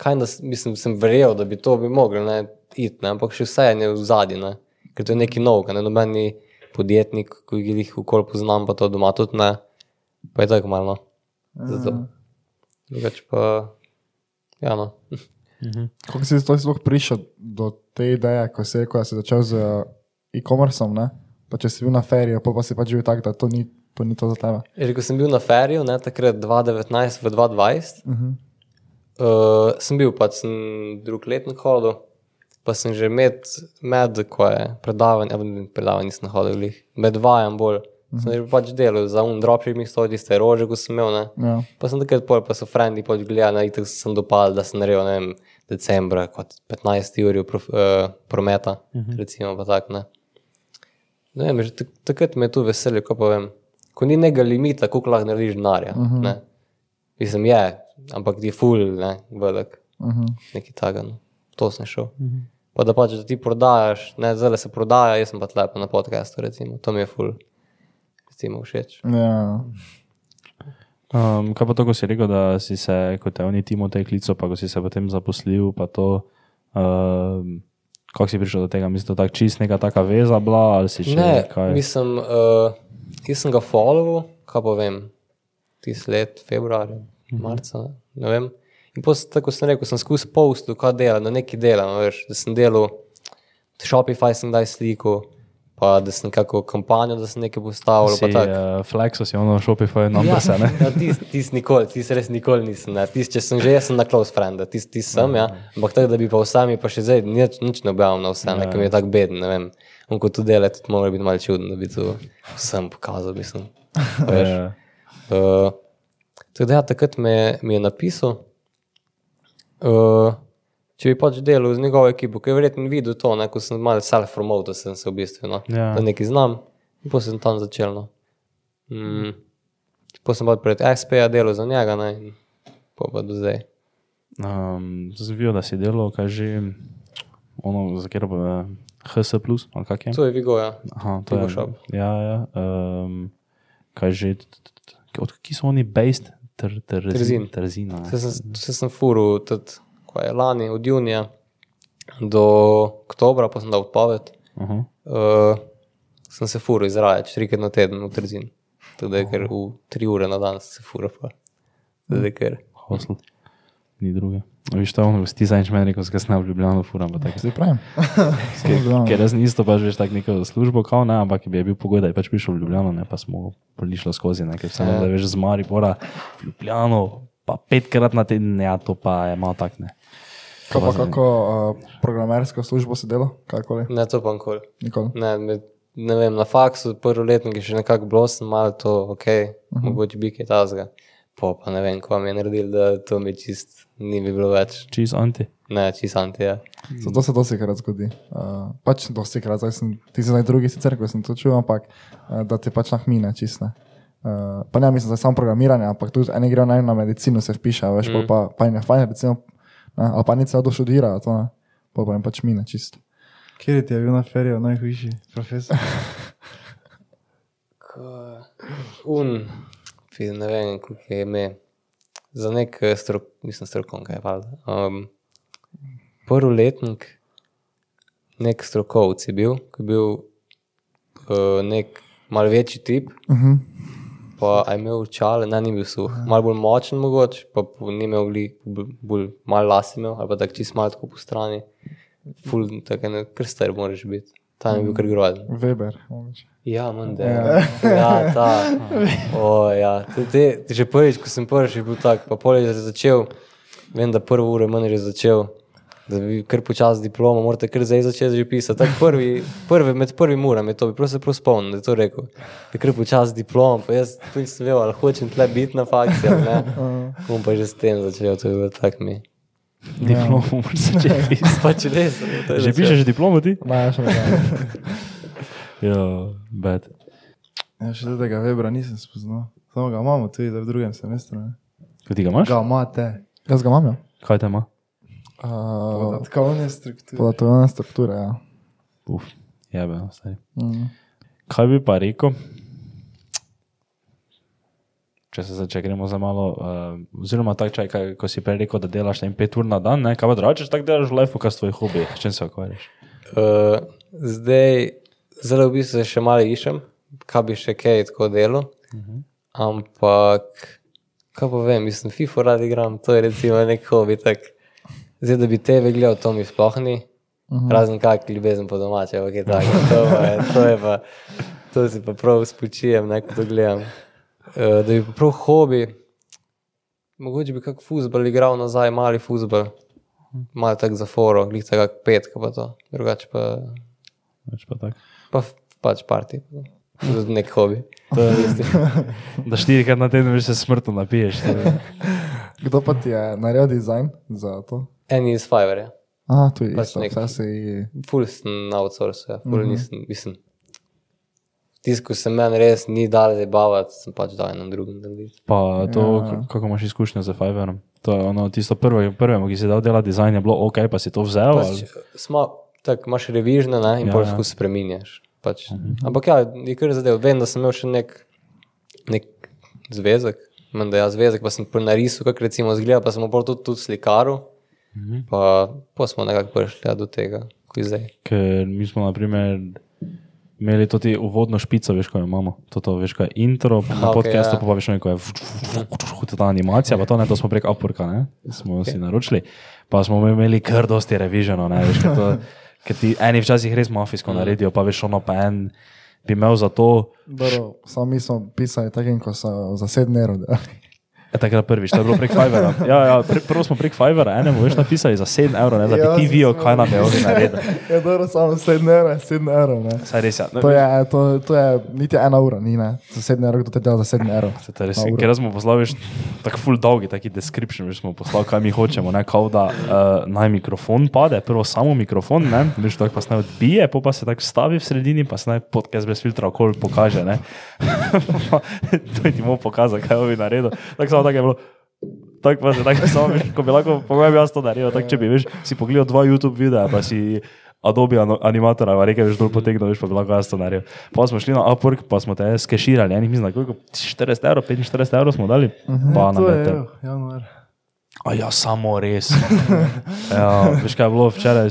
kaj da mislim, sem verjel, da bi to bi mogli ne, iti, ne, ampak še vse je v zadnji, ker to je neki nov, ne nobeni podjetnik, ki jih ukol poznam, pa to doma tudi ne. Pa je tako malo. No. Zato. Drugače pa, ja, no. Kako si sploh prišel do te ideje, ko si rekel, da si začel z e-commerceom, ne? Pa če si bil na feriji, pa, pa si pač bil tak, da to ni to, ni to za tebe. Že ko sem bil na feriju, ne, takrat 2019 v 2020, uh -huh. uh, sem bil pač sem drug letnik hodil, pa sem že med, med ko je predavanje, ali predavanje nisem hodil, glih, med vajem bolj. Uh -huh. Sem že pač delal za un dropship, mi so tiste rože, ko sem imel. Ne. Ja. Pa sem takrat pol, pa so frendi pač gledali, na itek sem dopal, da sem naredil, ne vem, decembra, kot 15 ur prof, uh, prometa, uh -huh. recimo pa tak, ne. Ne vem, že tak, takrat me je tu veselje, ko pa vem, ko ni nekega limita, koliko lahko narediš denarja, uh -huh. ne. Mislim, je, ampak ti je full, ne, velik, Uh -huh. nekaj takega, no. To sem šel. Uh -huh. Pa da pač, da ti prodajaš, ne, zdaj se prodaja, jaz sem pa tlepa na podcastu, recimo, to mi je full, recimo, všeč. Ja. Um, kaj pa to, ko si rekel, da si se, kot oni Timotej klical, pa ko si se potem zaposlil, pa to, um, kako si prišel do tega, mislim, da je tako čist neka taka veza bila, ali si še Ne, kaj? mislim, uh, jaz sem ga followal, kaj pa vem, tisti let, februarja, marca, ne, vem. In potem, tako sem rekel, sem skozi postil, kaj delam, da nekaj delam, veš, da sem delal, Shopify sem daj sliko, pa da sem kako kampanjo, da sem nekaj postavil, si, pa tako. uh, Flexo si ono Shopify numbers, *laughs* ja. ne? Ja, tis, tis nikoli, tis res nikoli nisem. ne. Tis, če sem že, jaz sem na close friend, tis, tis sem, ja. Ampak tako, da bi pa vsemi, pa še zdaj nič, nič ne objavim na vse, nekaj mi je tako beden, ne vem. On kot to dela, tudi mora biti malo čuden, da bi to vsem pokazal, mislim. *laughs* Veš. Uh, tako da, ja, takrat me, mi je napisal, uh, če bi pač delal z njegovo ekipo, ki je verjetno videl to, ne, ko sem malo self-promoted, sem se v bistvu, no, Ja. da nekaj znam, in potem sem tam začel. No. Mm. Potem sem pa pred SP-ja delal za njega, ne, in pol pa do zdaj. Um, videl, da si delal, kaj že ono, za katero pa HS, ali kak je? To je Vigo, ja. Aha, to Vigo je. Shop. Ja, ja. Um, kaj že, od kje so oni based? Ter, ter, Trzin. Trzina. ne. Se sem, se sem furil tudi, ko je lani, od junija do oktobra, pa sem dal odpoved. Aha. Uh, sem se furil iz raja, trikrat na teden v Trzin. Tudi, ker v tri ure na dan se furil. pa. Tudi, ker Hostel. Ni druge. Viš to, ono, ti zadnjič meni rekel, sem v Ljubljano furam, pa tako. Zdaj pravim. *laughs* Ker jaz nisem pač veš tako neko službo, kao ne, ampak bi je bil pogoj, da je pač prišel v Ljubljano, ne pa smo prišli skozi, ne, ker sem Ja. da veš z Maribora, v Ljubljano, pa petkrat na teden, ja, to pa je malo tak ne. Kaj pa kako uh, programersko službo si delal? Kakoli? ne to pa nikoli. Nikoli. Ne, med, ne vem, na faksu, prvi letnik je še nekako bilo, sem malo to, ok, uh -huh. mogoče bi kaj tazga. Po pa ne vem, ko mi je naredil, da to mi čist ni bi bilo več. Čez anti. Ne, čist anti, ja. Zato se dosti krat zgodi. Uh, pač dosti krat, zdaj sem, ti si zdaj drugi sicer, ko sem to čutil, ampak uh, da ti pač nahmine čistne. Uh, pa ne mislim, da je samo programiranje, ampak tudi eni grejo naj na medicino, se vpiše, veš, mm. pa, pa jim je fajn, recimo, ne, ali pa nič celo doštudirajo, to ne, pol pa jim pač mine čisto. Kjer ti je bil na ferijo najhujši profesor? Ko- Un, fi- ne vem, kako je ime. Za nek eh, strok, mislim, strokovnjak je valjda. Um, prvi letnik, nek strokovc je bil, ki je bil uh, nek mal večji tip. Uh -huh. Pa je imel čale, ne, ni bil suh, malo bolj močen, mogoče, pa ni imel gli, bolj, malo las imel, ali pa tako čist malo tako po strani. Ful, tako ne, kar star moraš biti. Tam je bil kar grozen. Weber. Ja, mende. Ja, ja ta. *laughs* O, ja. Te, te, te že prvič, ko sem prvič bil tak, pa pol je že začel, vem, da prvo uro manj je že začel, da bi kar počas diplomo, morate kar zdaj začeti že pisati. Tak prvi, prvi, med prvim uram je to, bi prosim prav spomnil, da je to rekel. Da kar počas diplomo, pa jaz tudi nisem vedel, ali hočem tle biti na fakciji, ali ne. *laughs* Bom pa že s tem začel, to je bilo tak mi. Diplomo moraš začeti pisati. *laughs* Pač res. Že pišeš diplomo ti? Ne, še ne. Ja, *laughs* bad. Ja, še tega Webra nisem spoznal. Samo ga imamo tudi v drugem semestru. Ne? Ko ti ga imaš? Ga imate. Jaz ga imam, ja. Kaj te ima? Uh, Podatkovne strukture. Podatkovne strukture, ja. Uf, jebe, no, stari. Mm. Kaj bi pa rekel? Če se če gremo za malo, uh, oziroma tako, če, kaj, ko si prej rekel, da delaš ne vem, pet ur na dan, ne? kaj pa drugače, tako delaš v life, kaj so tvoji hobi, s čim se ukvarjaš? Uh, zdaj, zelo v bistvu še malo iščem, kaj bi še kaj tako delo. Uh -huh. Ampak, kaj pa vem, mislim, FIFA rad igram, to je recimo nek hobi. Tak. Zdaj, da bi TV gledal, to mi sploh ni. Uh -huh. Razen kak ljubezen po domače, ampak je tako. To, je- to je pa, to si pa prav spočijem, ne, ko to gledam. Uh, da bi prav hobi, mogoče bi kak fuzbol igral nazaj, mali fuzbol. Malo tako za foro, glih jak petka pa to, drugače pa, Več pa tako. pa pač parti. Tudi nek hobi. To je *laughs* isti. Da štirikrat na teden več se smrtno napiješ. je- Kdo pa ti je naredil dizajn za to? En iz Fiverr, A, tu je Pač isto, nek- vse si... full sem outsource, ja. full mm -hmm. nisem, mislim. Tisto, ko se meni res ni dal zabavati, sem pač dal enemu drugemu narediti. Pa to, ja. kako imaš izkušnje z Fiverrom? To je ono, tisto prvo, prvemu, ki si dal delati dizajn, je bilo ok, pa si to vzel. Pač, smo, tako imaš revižne ne, in Ja, ja, pol ja. spreminjaš. Pač. Uh -huh. Ampak ja, je kar zadev. Vem, da sem imel še nek, nek zvezek, menda ja zvezek, pa sem pol narisal, kako recimo zgleda, pa sem pol tudi, tudi slikaru. Uh -huh. Pa, pa smo nekako prišli ja, do tega, ko je zdaj. Ker mi smo, na primer, imeli to ti uvodno špico, veš, ko jo imamo. To, to veš, ko je intro, na Aha, okay, okej, podcastu ja. pa, pa veš, ko je huda ta animacija, pa to ne, to smo prek Upworka, ne, smo okay. si naročili. Pa smo imeli kar dosti reviženo, ne, veš, to, *laughs* ker ti eni včasih res mafijsko naredijo, pa veš, ono pa en bi imel za to, samo mi smo pisali takim, ko so za sedem evrov. E, takrat prvič, to je bilo prek Fivera. Ja, ja, pre, prvo smo prek Fivera, enemu veš napisali za 7 evrov, ne, da bi Ja, ti videl, kaj nam je ovni naredil. Ja, dobro, samo sedem evrov, sedem evrov, ne. Saj res, ja. No, To je, to, to je niti ena ura, ni ne. Za sedem evrov, kdo te dela za sedem evrov. Se to res, ker smo poslali tako full dolgi, taki description, veš, smo poslali, kaj mi hočemo, ne, kao da uh, naj mikrofon pade, prvo samo mikrofon, ne, veš, tako pa se naj odbije, pol pa se tako stavi v sredini, pa se naj podcast brez filtra okoli pokaže, ne. *laughs* to je ti mu pokazal, kaj je ovi naredil. Tako samo tako je bilo. tako pa se tako samo, veš, ko bi lahko, po mojem, jaz to naredil, tako če bi, veš, si pogledal dva YouTube videa, pa si Adobe animatora, pa nekaj veš dol potegnil, veš, pa bi lahko jaz to naredil. Pa smo šli na Upwork, pa smo te skeširali, enih mislim, koliko, 40 evrov, 45 evrov smo dali, pa na To je, januar. A ja, samo res. *laughs* ja, veš, kaj je bilo včeraj,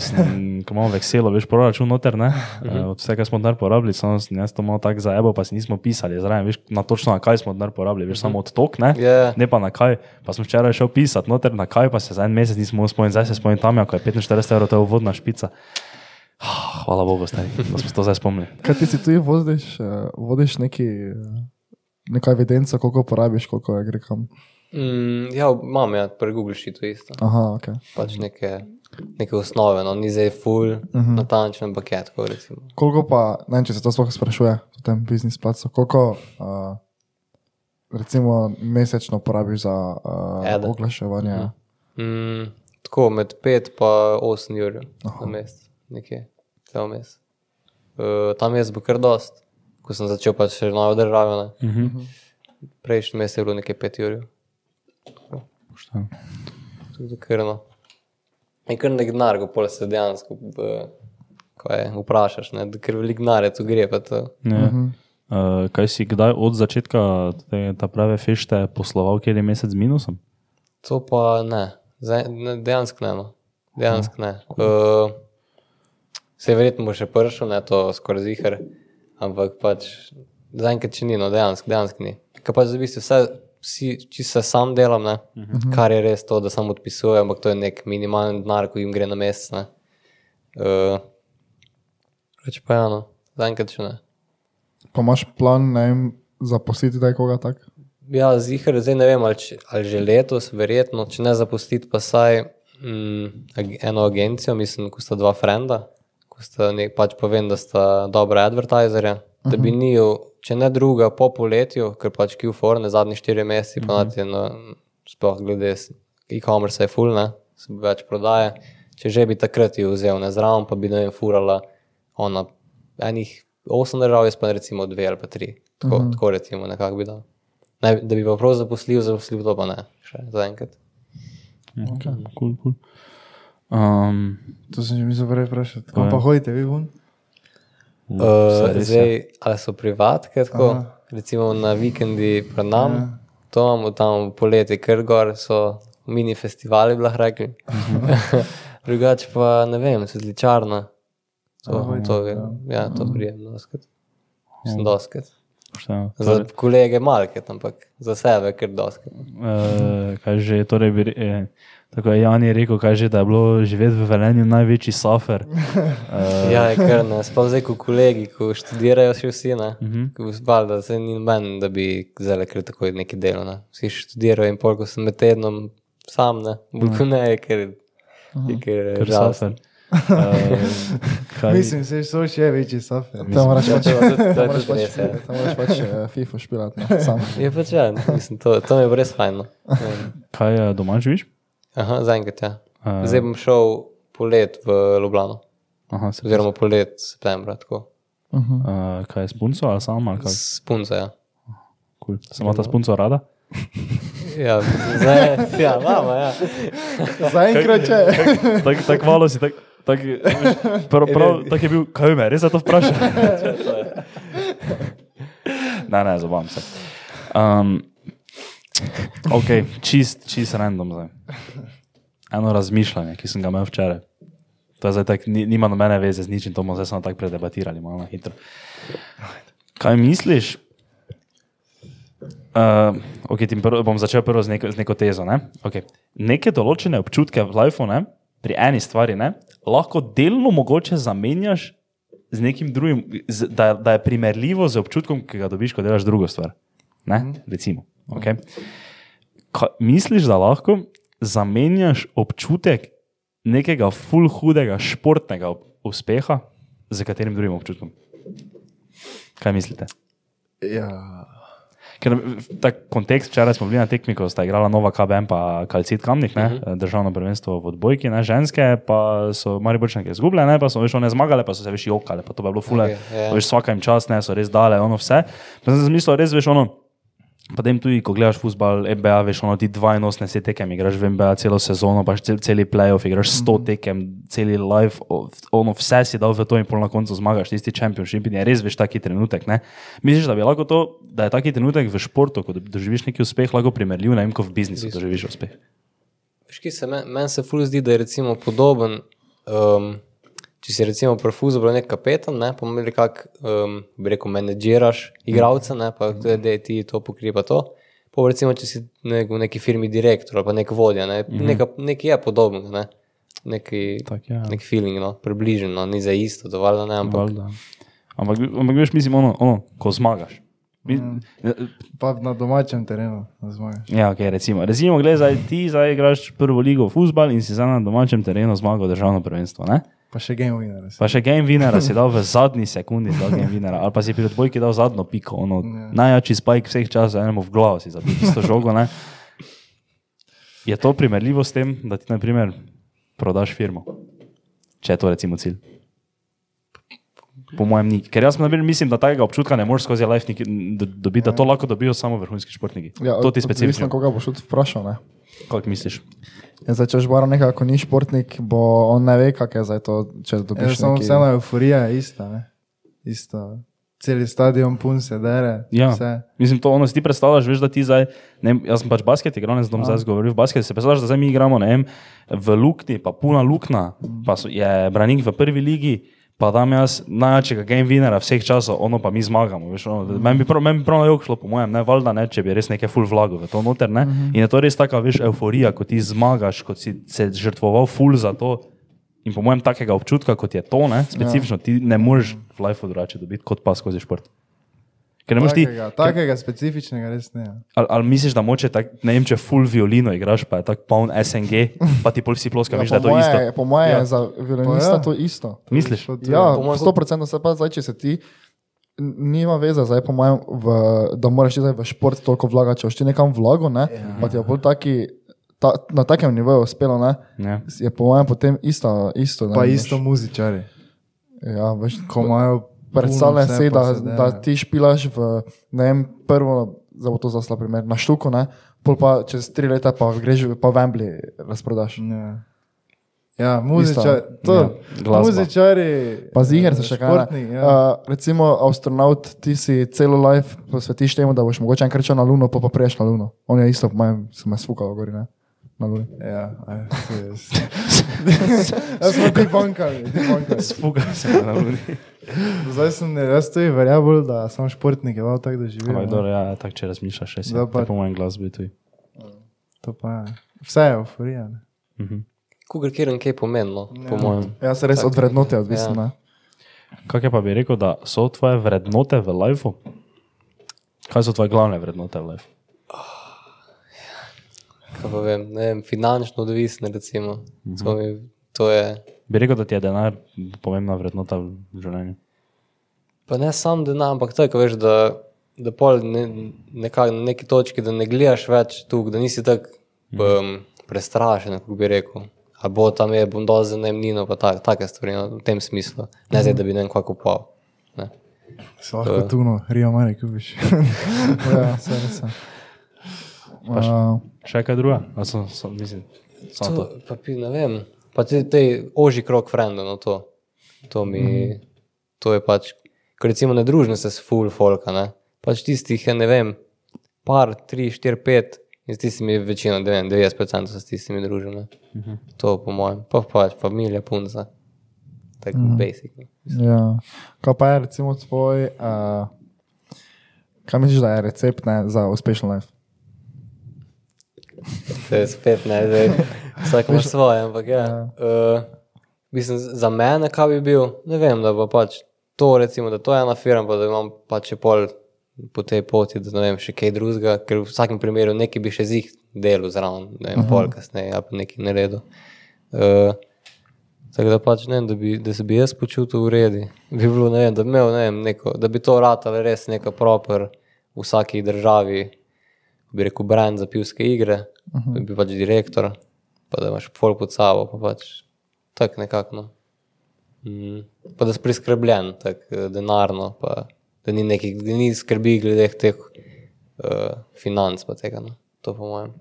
ko imamo vekselo, veš, proračun noter, ne? Uh, od vsega smo denar porabili, samo jaz to malo tako zaebo, pa si nismo pisali, zraven, veš, na točno na kaj smo denar porabili, veš, samo odtok, ne? Ja. Ne pa na kaj, pa sem včeraj šel pisati noter, na kaj pa se za en mesec nismo spomnili, zdaj se spomnim tam, ko je 45 evrov, to je uvodna špica. Ah, Hvala Bogu, stari, da smo se to zdaj spomnili. *laughs* Kaj ti si tu vodiš, uh, vodiš neki, uh, neka evidenca, koliko porabiš, koliko je gre kam. Mm, ja, imam ja, pri Google Sheetu isto. Aha, ok. Pač neke, neke osnove, no, ni zdaj full, uh -huh. natančen paket, tako recimo. Koliko pa, ne vem, če se to sploh sprašuje v tem biznis placu, koliko uh, recimo mesečno porabiš za uh, oglaševanje? Ja. Mm, tako med 5 pa 8 ur na mest, nekje, cel mes. Uh, tam jaz bo kar dost, ko sem začel pač še novo državo. Uh -huh. Prejšnji mesec je bilo nekaj 5 ur. Pošteno. Tudi krno. In kar nek denar, ko pol se dejansko ko je, vprašaš, ne, ker velik denar je tu gre. pa To. Ja. Uh, kaj si kdaj od začetka te, ta prave fešte posloval, kjer je mesec z minusom? to pa ne, Zdaj, ne dejansko ne. No. Dejansko ne. Uh, se verjetno bo še prišel, ne to skoraj zihar, ampak pač zaenkrat še ni, no dejansko, dejansko ni. Ker pač v bistvu vse, vsi, čisto se sam delam, ne, uh -huh. kar je res to, da samo odpisujem, ampak to je nek minimalen denar, ko jim gre na mesec. Uh, Reč pa ja, no, zaenkrat še ne. Pa imaš plan, ne vem, zaposliti da koga tak? Ja, zihar, zdaj ne vem, ali, če, ali že letos, verjetno, če ne zapustiti, pa saj mm, eno agencijo, mislim, ko sta dva frenda, ko sta nek, pač povem, da sta dobra advertizerja, da bi njiju, če ne druga, po poletju, ker pač Q4 ne zadnji štiri meseci, pa nati na, sploh glede e-commerce je full, ne, se več prodaje, če že bi takrat jo vzel ne zraven, pa bi ne vem, furala ona enih osem držav, jaz pa recimo dve ali pa tri, tako, uh -huh. tako recimo nekako bi dal. Ne, da bi pa prav zaposlil, zaposlil to pa ne, še zaenkrat. Okay. Cool, cool. Um, To sem že mislil prej vprašati. Kam pa hodite, vi vun? Vse Uh, zdaj, ali so privatke, tako, Aha. recimo na vikendi pred nami, ja. to imamo tam poleti, ker gor so mini festivali, bi lahko rekli. *laughs* Drugače pa ne vem, svetličarna. To, to, je, ja, to prijem doskrat. Mislim, doskrat. pošteno. Za kolege malket, ampak za sebe ker doskrat. Uh, kaj že, torej bi, eh, tako je Jan je rekel, kaj že, da je bilo živeti v Velenju največji sofer. Uh, *laughs* Ja, je kar ne. Sploh zdaj, ko kolegi, ko študirajo še vsi, ne. Uh -huh. Ko zbal, da se ni noben, da bi zdaj kar tako nekaj delo, ne. Vsi študirajo in pol, ko sem med tednom sam, ne. Bolj kot ne, je ker, je ker, Ker sofer. Uh, kaj, Mislim, se so še večji sofer. Tam moraš Ja, pač, pač, ja. tam moraš pač uh, FIFA špilati, sam. Je pač ja, mislim, to, to mi je bilo res fajn. No. kaj uh, doma živiš? Aha, zaenkrat, ja. A. Zdaj bom šel polet v Ljubljano, Aha, se, oziroma polet septembra, tako. uh, kaj je s punco ali sam ali kaj? S punco, ja. Cool. Se ima ta s punco rada? *laughs* Ja, zdaj, ja, mama, ja. Zaenkrat če. Tako tak malo si, tako tak, prav, prav, tak je bil, kaj me, res za to vprašal? *laughs* ne, ne, zabavam se. Um, ok, čist, čist random zdaj. Eno razmišljanje, ki sem ga imel včeraj. To je zdaj tak, ni, nima nobene veze z ničim, to bomo zdaj samo tako predebatirali, malo hitro. Kaj misliš? Uh, okay, prvo, bom začel prvo z neko, z neko tezo. Ne? Okay. Neke določene občutke v lifeu, ne? pri eni stvari, ne? lahko delno mogoče zamenjaš z nekim drugim, z, da, da je primerljivo z občutkom, ki ga dobiš, ko delaš drugo stvar. Ne? Recimo. Okay. Ka, misliš, da lahko zamenjaš občutek nekega full hudega športnega uspeha z katerim drugim občutkom? Kaj mislite? Ja, Ker ta kontekst, včeraj smo bili na tekmi, ko sta igrala Nova KBM pa Kalcit Kamnik, ne, uh -huh. državno prvenstvo v odbojki, ne, ženske, pa so Mariborčanke izgubile, ne, pa so veš, one zmagale, pa so se veš jokale, pa to bi bilo fule, Okej, ja. okay, veš, svaka jim čas, ne, so res dale, ono vse. Pa sem si mislil, res veš, ono, Potem tudi, ko gledaš futbol, NBA, veš, ono ti 82 tekem, igraš v NBA celo sezono, paš cel, celi playoff, igraš 100 tekem, celi live, ono vse si dal v to in pol na koncu zmagaš, tisti championship in je res veš taki trenutek. Ne? Misliš, da bi lahko to, da je taki trenutek v športu, ko doživiš neki uspeh, lahko primerljiv, ne vem, ko v biznisu doživiš uspeh. Kaj se meni men se ful zdi, da je recimo podoben. Um, če si recimo pri futbolu nek kapetan, ne, pa mi nekako, um, bi rekel, menedžiraš igralce, ne, pa to je, da ti to pokriva to. Pa recimo, če si nek, v neki firmi direktor ali pa nek vodja, ne, mm -hmm. neka, nekaj je podobnega, ne. Neki, Tak ja. nek feeling, no, približno, ni za isto, dovolj, ne, ampak Valjda. Ampak, ampak veš, mislim, ono, ono ko zmagaš. Mi, Pa na domačem terenu, zmagaš. Ja, okay, recimo, recimo gledaj, ti zdaj igraš prvo ligo futbol in si zdaj na domačem terenu zmagal državno prvenstvo. Ne? Pa še game winner. Pa še game winnera si dal v zadnji sekundi, dal game winnera, ali pa si pri odbojki dal zadnjo piko, ono, najjači spajk vseh časov, enemu v glavo si zabil isto žogo. Ne? Je to primerljivo s tem, da ti, na primer, prodaš firmo? Če je to recimo cilj. Po mojem, ni. Ker jaz na primer, mislim, da takega občutka ne moreš skozi life dobiti, da to lahko dobijo samo vrhunski športniki. Ja, to ti specifično. koga boš tudi vprašal. Ne? Kako misliš? Ja, zdaj, če žbara nekako ni športnik, bo on ne ve, kak je zdaj to, če Ja, dobiš samo neki- vseeno euforija je ista. Ne? Ista. Cel stadion pun se dere. Ja. Vse. Mislim, to ono si ti predstavljaš, veš, da ti zdaj, ne, jaz sem pač basket igral, ne znam zdaj govoriti v basket, si predstavljaš, da zdaj mi igramo, ne vem, v luknji, pa puna luknja, pa so, je branik v prvi ligi, pa dam jaz najjačega game winnera vseh časov, ono pa mi zmagamo. Veš, ono, meni bi prav, meni bi prav na jog šlo, po mojem, ne, valjda ne, če bi res nekaj full vlago v to noter, ne. In je to res taka, veš, euforija, ko ti zmagaš, ko si se žrtvoval full za to. In po mojem, takega občutka, kot je to, ne, specifično, ti ne moreš v lifeu drugače dobiti, kot pa skozi šport. Ker ne moreš ti, Takega, takega specifičnega res ne. ja. Ali, ali misliš, da moče, tak, ne vem, če full violino igraš, pa je tako poln SNG, *laughs* pa ti pol vsi ploskajo, ja, Ja, da je to moje, isto. po moje Ja. je za violinista ja. to isto. Misliš? To- to- Ja, po mojem- 100% se pa zdaj, če se ti, nima veze, zdaj, po mojem, v, da moraš ti zdaj v šport toliko vlagati, če boš ti nekam vlago, ne, ja. pa ti je bolj taki, ta, na takem nivoju uspelo, ne, Ja. je po mojem potem isto. isto ne, Pa veš. isto muzičari. Ja, veš, Ko imajo. Predstavljaj puno si, da, se da ti špilaš v, ne vem, prvo, za to zasla primer, na štuku, ne, pol pa čez tri leta pa greš pa v Wembley razprodaš. Ja, ja muzičari. To, Ja, muzičari. Pa ziger se še kaj. Ne. ja. Uh, recimo, astronaut, ti si celo life posvetiš temu, da boš mogoče enkrat šel na Luno, pa pa prejš na Luno. On je isto, po mojem, se me sfukal gori, ne? Na Luni. Ja, aj, to je. Jaz *laughs* smo ti bankali, ti bankali. Spuga se na luni. Zdaj sem, jaz to je verjel, da sem športnik, je tako da živim. Ampak no. dobro, ja, tako če razmišljaš, še si. Zdaj pa-. Po mojem glasbi tudi. To pa je. Vse je euforija. ne. Kogar kjer kaj pomeni, no, po mojem. Ja, se res od vrednote odvisno. Ja. Ja. Kaj je pa bi rekel, da so tvoje vrednote v lifeu? Kaj so tvoje glavne vrednote v lifeu? Vem, ne vem, finančno odvisne, recimo. To, mi, to je. Bi rekel, da ti je denar pomembna vrednota v življenju. Pa ne sam denar, ampak tako veš, da, da pol ne, nekak, na neki točki, da ne gledaš več tukaj, da nisi tako um, prestrašen, kako bi rekel. Ali bo tam je, bom dol za najemnino, pa tak, take stvari no, v tem smislu. Ne zdaj, da bi ne vem, kako kupal. Ne. Se lahko tuno, Rio Mare kupiš. *laughs* ja, se res. je. Uh, Še kaj druga? A Sem, sem, mislim, samo to. To, pa, pi- ne vem, pa te, te oži krok frenda, no to. To, mi, mm. to je pač, ko recimo ne družim se s full folka, ne. Pač tistih je, ne vem, par, tri, štiri, pet, in s tistimi večino, ne vem, 90% se s tistimi družim, ne. Mm -hmm. To po mojem, pa pač familija, punca. Tako mm -hmm. basic. no. ja. Kaj pa je recimo tvoj, uh, kaj misliš, da je recept ne, za uspešen life? To je spet ne, zdaj, vsak ima svoje, ampak ja. Uh, mislim, za mene, kaj bi bil, ne vem, da bo pač to, recimo, da to je ena firma, pa da imam pač pol po tej poti, da ne vem, še kaj drugega, ker v vsakem primeru nekaj bi še z jih delal zraven, ne vem, pol kasneje, ali pa nekaj naredil. Uh, Tako da pač ne vem, da, bi, da se bi jaz počutil v redu. Bi bilo, ne vem, da bi imel, ne vem, neko, da bi to ratalo res neka proper v vsaki državi, bi rekel, brand za pivske igre, uh -huh. bi pač direktor, pa da imaš pol pod sabo, pa pač tako nekako. No. Mm. Pa da si priskrbljen, tako eh, denarno, pa da ni nekih, da ni skrbi glede teh uh, financ pa tega. No. To po mojem.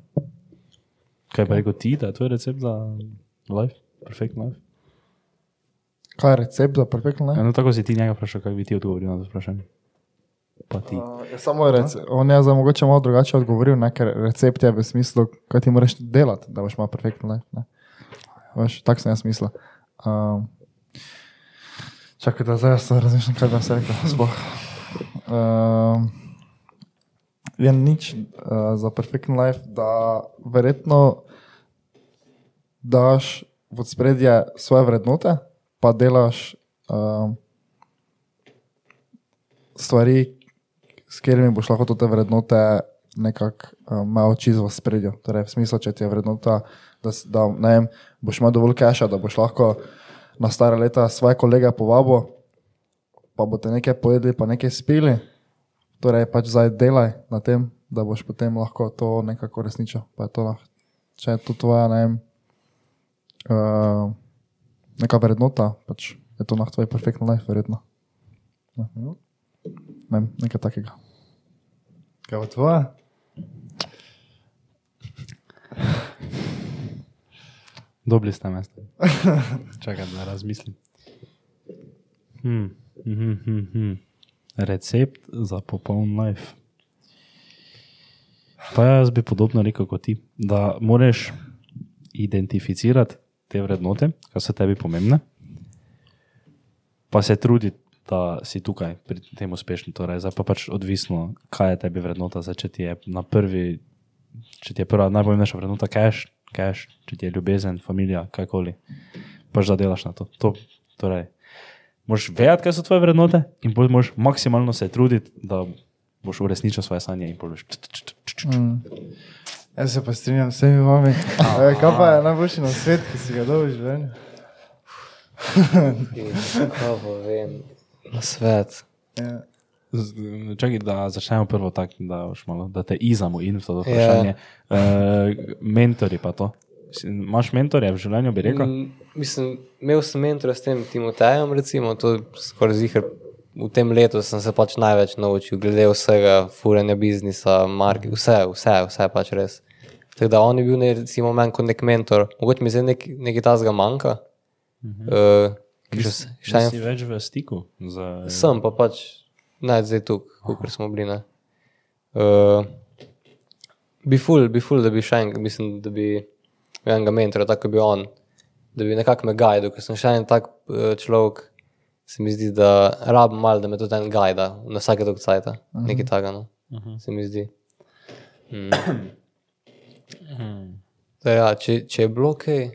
Kaj pa rekel ti, da je tvoj recept za life, perfektno life? Kaj je recept za perfektno? Ja, Ne? no, tako si ti njega vprašal, kaj bi ti odgovoril na to vprašanje. Uh, je samo rece, on je za mogoče malo drugače odgovoril, ne? ker recept je v smislu, kaj ti moraš delati, da boš imel perfektno life. ne. Veš, tako sem jaz mislil. Um, čakaj, da zdaj jaz razmišljam, kaj bi jaz rekel. Sploh. Um, je nič uh, za perfektno life, da verjetno daš v spredje svoje vrednote, pa delaš um, stvari, s katerimi boš lahko te vrednote nekako um, imel čisto v spredju. Torej, v smislu, če ti je vrednota, da, da vem, boš imel dovolj keša, da boš lahko na stare leta svoje kolege povabo, pa boste nekaj pojedli, pa nekaj spili. Torej, pač zdaj delaj na tem, da boš potem lahko to nekako resničil. Pa je to lahko, če je to tvoja, ne vem, uh, neka vrednota, pač je to lahko tvoj perfektno life, verjetno. Ja. Ne nekaj takega. Kaj pa tvoja? Dobri ste me. *laughs* Čakaj, da razmislim. Hmm. Mhm, mhm, mhm. Recept za popoln life. Pa jaz bi podobno rekel kot ti, da moraš identificirati te vrednote, ki so tebi pomembne, pa se truditi, da si tukaj pri tem uspešen. Torej, zdaj pa pač odvisno, kaj je tebi vrednota. Zdaj, če ti je na prvi, če ti je prva najpomembnejša vrednota cash, cash, če ti je ljubezen, familija, kajkoli, pač da delaš na to. to torej, Moš vedeti, kaj so tvoje vrednote, in potem moš maksimalno se truditi, da boš uresničil svoje sanje. in boš Mm. Jaz se pa strinjam s vsemi vami. *laughs* E, kaj pa je najboljši na svet, ki si ga dobil v življenju? *laughs* Kaj pa vem, na svet. Ja. Čakaj, da začnemo prvo tako, da, malo, da te izamo in v to vprašanje. Yeah. Uh, mentori pa to. Imaš mentorje v življenju, bi rekel? Mm, Mislim, imel sem mentora s tem Timotejem, recimo, to skoraj zihar. V tem letu sem se pač največ naučil, glede vsega, furanja biznisa, marke, vse, vse, vse pač res. Tako da on je bil ne, recimo meni kot nek mentor, mogoče mi zdaj nek, nekaj tazga manjka. Uh -huh. uh, še en si več v stiku z Sem pa pač naj zdaj tukaj, kot smo bili. ne. Uh, bi ful, bi ful, da bi še en, mislim, da bi enega mentora, tako bi on, da bi nekako me gajal, ker sem še en tak uh, človek, se mi zdi, da rabim malo, da me tudi en gajda na vsake dolg cajt, uh -huh. nekaj takega, no. uh -huh. se mi zdi. Mm. Da, ja, če, če je bilo kaj,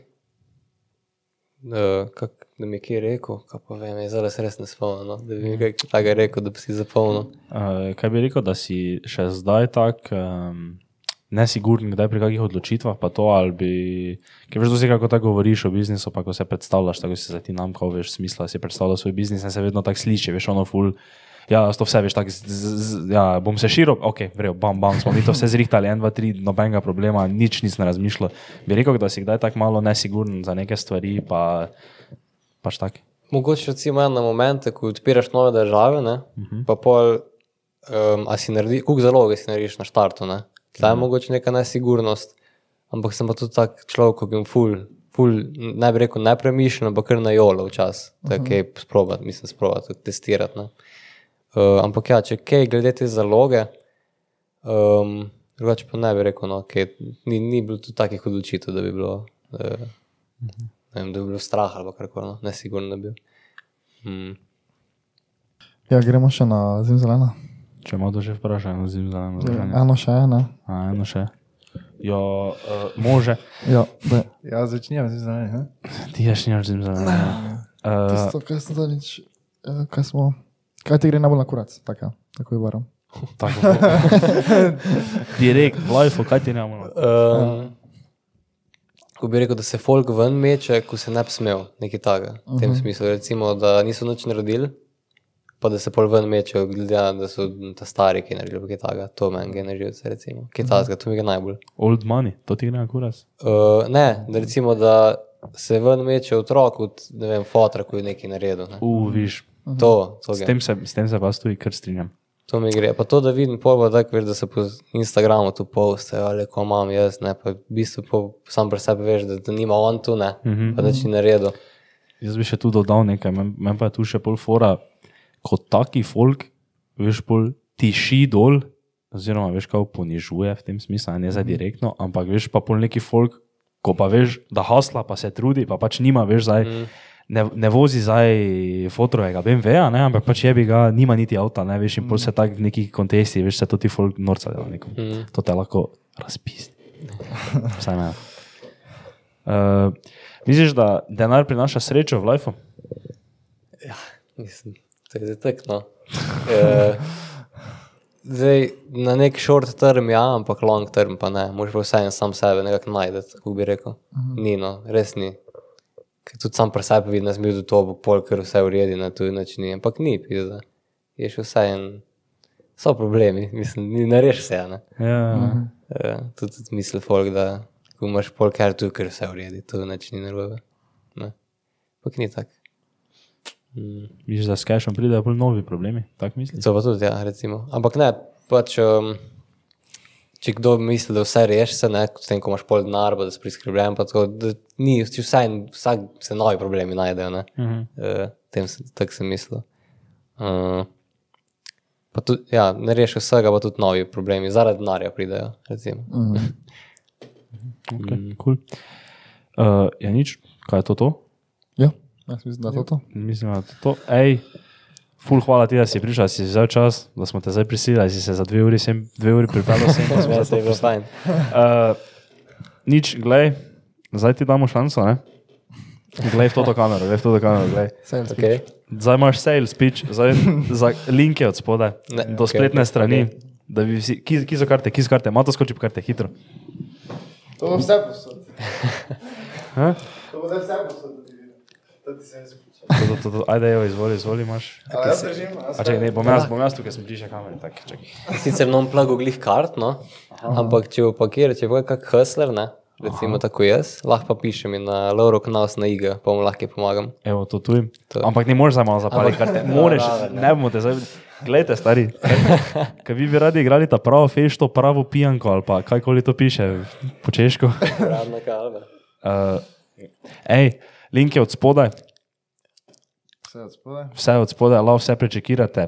uh, kak, da mi je kaj rekel, kaj pa vem, jaz zdaj se res ne spomnim, no? da bi mi kaj takega rekel, da bi si zapomnil. Uh, kaj bi rekel, da si še zdaj tak um, nesiguren, kdaj pri kakih odločitvah, pa to ali bi. Ker veš, da si kako tako govoriš o biznisu, pa ko se predstavljaš, tako si za ti nam, ko veš smisla, si predstavljaš svoj biznis in se vedno tako sliši, veš, ono ful. Ja, to vse veš, tako, ja, bom se širil, ok, vrejo, bam, bam, smo mi to vse zrihtali, en, dva, tri, nobenega problema, nič nisem razmišljal. Bi rekel, da si kdaj tako malo nesiguren za neke stvari, pa pač tak. Mogoče recimo en na momente, ko odpiraš nove države, ne, uh -huh. pa pol, um, a si naredi, koliko zaloge si narediš na štartu, ne. Tleh je mogoče neka nesigurnost, ampak sem pa tudi tak človek, ki jim ful, ful, ne bi rekel nepremišljen, ampak kar na jolo včasih, da uh -huh. kaj sprobati, mislim, sprobati, testirati. Ne. Uh, ampak ja, če kaj glede te zaloge, um, drugače pa ne bi rekel, no, kaj, ni, ni bilo tudi takih odločitev, da bi bilo, uh, ne vem, da bi bilo strah ali karkoli, no, nesigurno da bi bil. Mm. Ja, gremo še na zimzelena. Če ima to že vprašanje, zim za eno vprašanje. Eno še eno. A, eno še. Jo, uh, može, Ja, da. Ja, začnjem z znanjem. ti ješ nimaš zim za eno. Uh, Tisto, kaj sem zadnjič, eh, kaj smo, kaj ti gre najbolj na kurac, tako, tako je barom. tako. Direkt, v live, kaj ti ne moramo. Um, ko bi rekel, da se folk ven meče, ko se ne bi smel, nekaj takega. V tem smislu, recimo, da niso nič naredili, pa da se pol ven mečejo, glede na to, da so ta stari, ki je naredil kaj takega. To meni gre narediti, recimo. Kaj takega, to mi gre najbolj. Old money, to ti gre na kuras. Uh, ne, da recimo, da se ven meče otrok od, ne vem, fotra, ko je nekaj naredil. Ne. U, viš. To, to S tem, se, s tem se pa tudi kar strinjam. To mi gre. Pa to, da vidim, pol pa tako, veš, da se po Instagramu tu postajo, ali ko imam jaz, ne, pa v bistvu po, sam pri sebi veš, da, da nima on tu, ne, mm -hmm. pa da či naredil. Jaz bi še tu dodal nekaj, meni men pa je tu še pol fora, kot taki folk, veš, pol tiši dol, oziroma veš, kako ponižuje v tem smislu, ne za direktno, ampak veš pa pol neki folk, ko pa veš, da hasla, pa se trudi, pa pač nima, veš, zdaj. Mm. Ne, ne vozi zdaj fotrovega BMW-ja, ne, ampak pač je bi ga, nima niti avta, ne veš, in pol se tako v nekih kontestih, veš, se to ti folk norca dela nekom. Mm. To te lahko razpisti. *laughs* Vsaj me. Uh, misliš, da denar prinaša srečo v lifeu? Mislim, to je tako. No. E, zdaj, na nek short term, ja, ampak long term pa ne. Moš pa vseeno sam sebe nekako najti, kako bi rekel. Uh -huh. Ni, no, res ni. Ker tudi sam pri sebi vidim, da sem bil do to, bo pol, ker vse uredi na tuji način. Ampak ni, pizda. Je še vseeno. So problemi, mislim, ni nareš vse. Ne? Ja, uh -huh. E, tudi, tudi misli folk, da ko imaš pol, ker tu, ker vse uredi, to način ni narobe. Ne. Ampak ni tako. Mm. misliš, da s cashom pridejo bolj novi problemi, tako misliš? To pa tudi, ja, recimo. Ampak ne, pač, um, če kdo misli, da vse reši, se ne, s tem, ko imaš pol denar, da si priskrbljen, pa tako, da ni, vsaj, vsak se novi problemi najdejo, ne. Uh -huh. Uh, tem se, tako sem mislil. Uh, pa tudi, ja, ne reši vsega, pa tudi novi problemi, zaradi denarja pridejo, recimo. Mhm. Okay, cool. uh, ja, nič, kaj je to? to? Ja, jaz mislim, da je to to. Mislim, da je to. to. Ej, ful, hvala ti, da si prišel, da si vzel čas, da smo te zdaj prisilili, da si se za dve uri, sem, dve uri pripeljal sem. da se je bilo poslali. fajn. Uh, *laughs* nič, glej, zdaj ti damo šanso, ne? Glej v to kamero, glej v to kamero, glej. Pitch. Okay. Zdaj imaš sales speech, zdaj za linke od spodaj Ne, do okej, spletne okej, strani. okej. Da bi vsi, ki, ki so karte, ki so karte, ima to skoči po karte, hitro. To bo vse posod. *laughs* *laughs* Ha? To bo vse posod. To ti se ne zapiče. To, to, to, to, ajde, evo, izvoli, izvoli, imaš. A jaz držim, jaz A čakaj, ne, bom jaz, bom jaz tukaj, sem bliže kamere, tak, čakaj. Sicer non plago glih kart, no? ampak če bo pakir, če bo kak hustler, ne? recimo Aha. tako jaz, lahko pa pišem in na Lauro kanal na IG, pa mu lahko pomagam. Evo, to tu. To. Ampak ne moreš zdaj malo zapaliti karte. Moreš, ne bomo te zdaj. Glejte, stari, *laughs* kaj vi bi radi igrali ta pravo fešto, pravo pijanko ali pa kajkoli to piše po češko. Radna kalva. Uh, ej, link je od spodaj, Vse od spodaj. vse od spodaj, lahko vse prečekirate.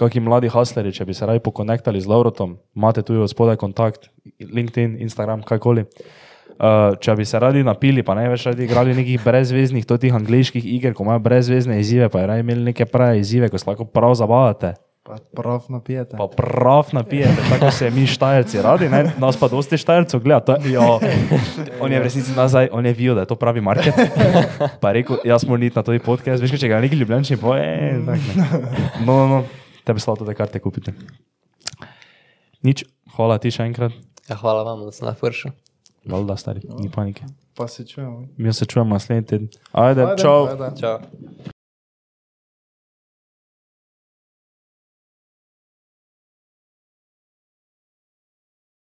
Kakšni mladi hasleri, če bi se radi pokonektali z Laurotom, imate tu od spodaj kontakt, LinkedIn, Instagram, kajkoli. Uh, če bi se radi napili, pa ne več radi igrali nekih brezveznih, totih angliških iger, ko imajo brezvezne izzive, pa je radi imeli neke prave izzive, ko se lahko prav zabavate. Pa prav napijete. Pa prav napijete, tako se mi štajerci radi, ne? nas pa dosti štajercev gleda. To, jo, on je v resnici nazaj, on je videl, da je to pravi market. Pa rekel, jaz moram iti na to podcast, veš, če ga neki ljubljenčni poje, tak ne. No, no, no, tebi slabo te karte kupite. Nič, hvala ti še enkrat. Ja, hvala vam, da ste na pršu. Valjda, stari, ni panike. Pa se čujemo. Mi se čujemo naslednji teden. Ajde, čau. Ajde. Čau.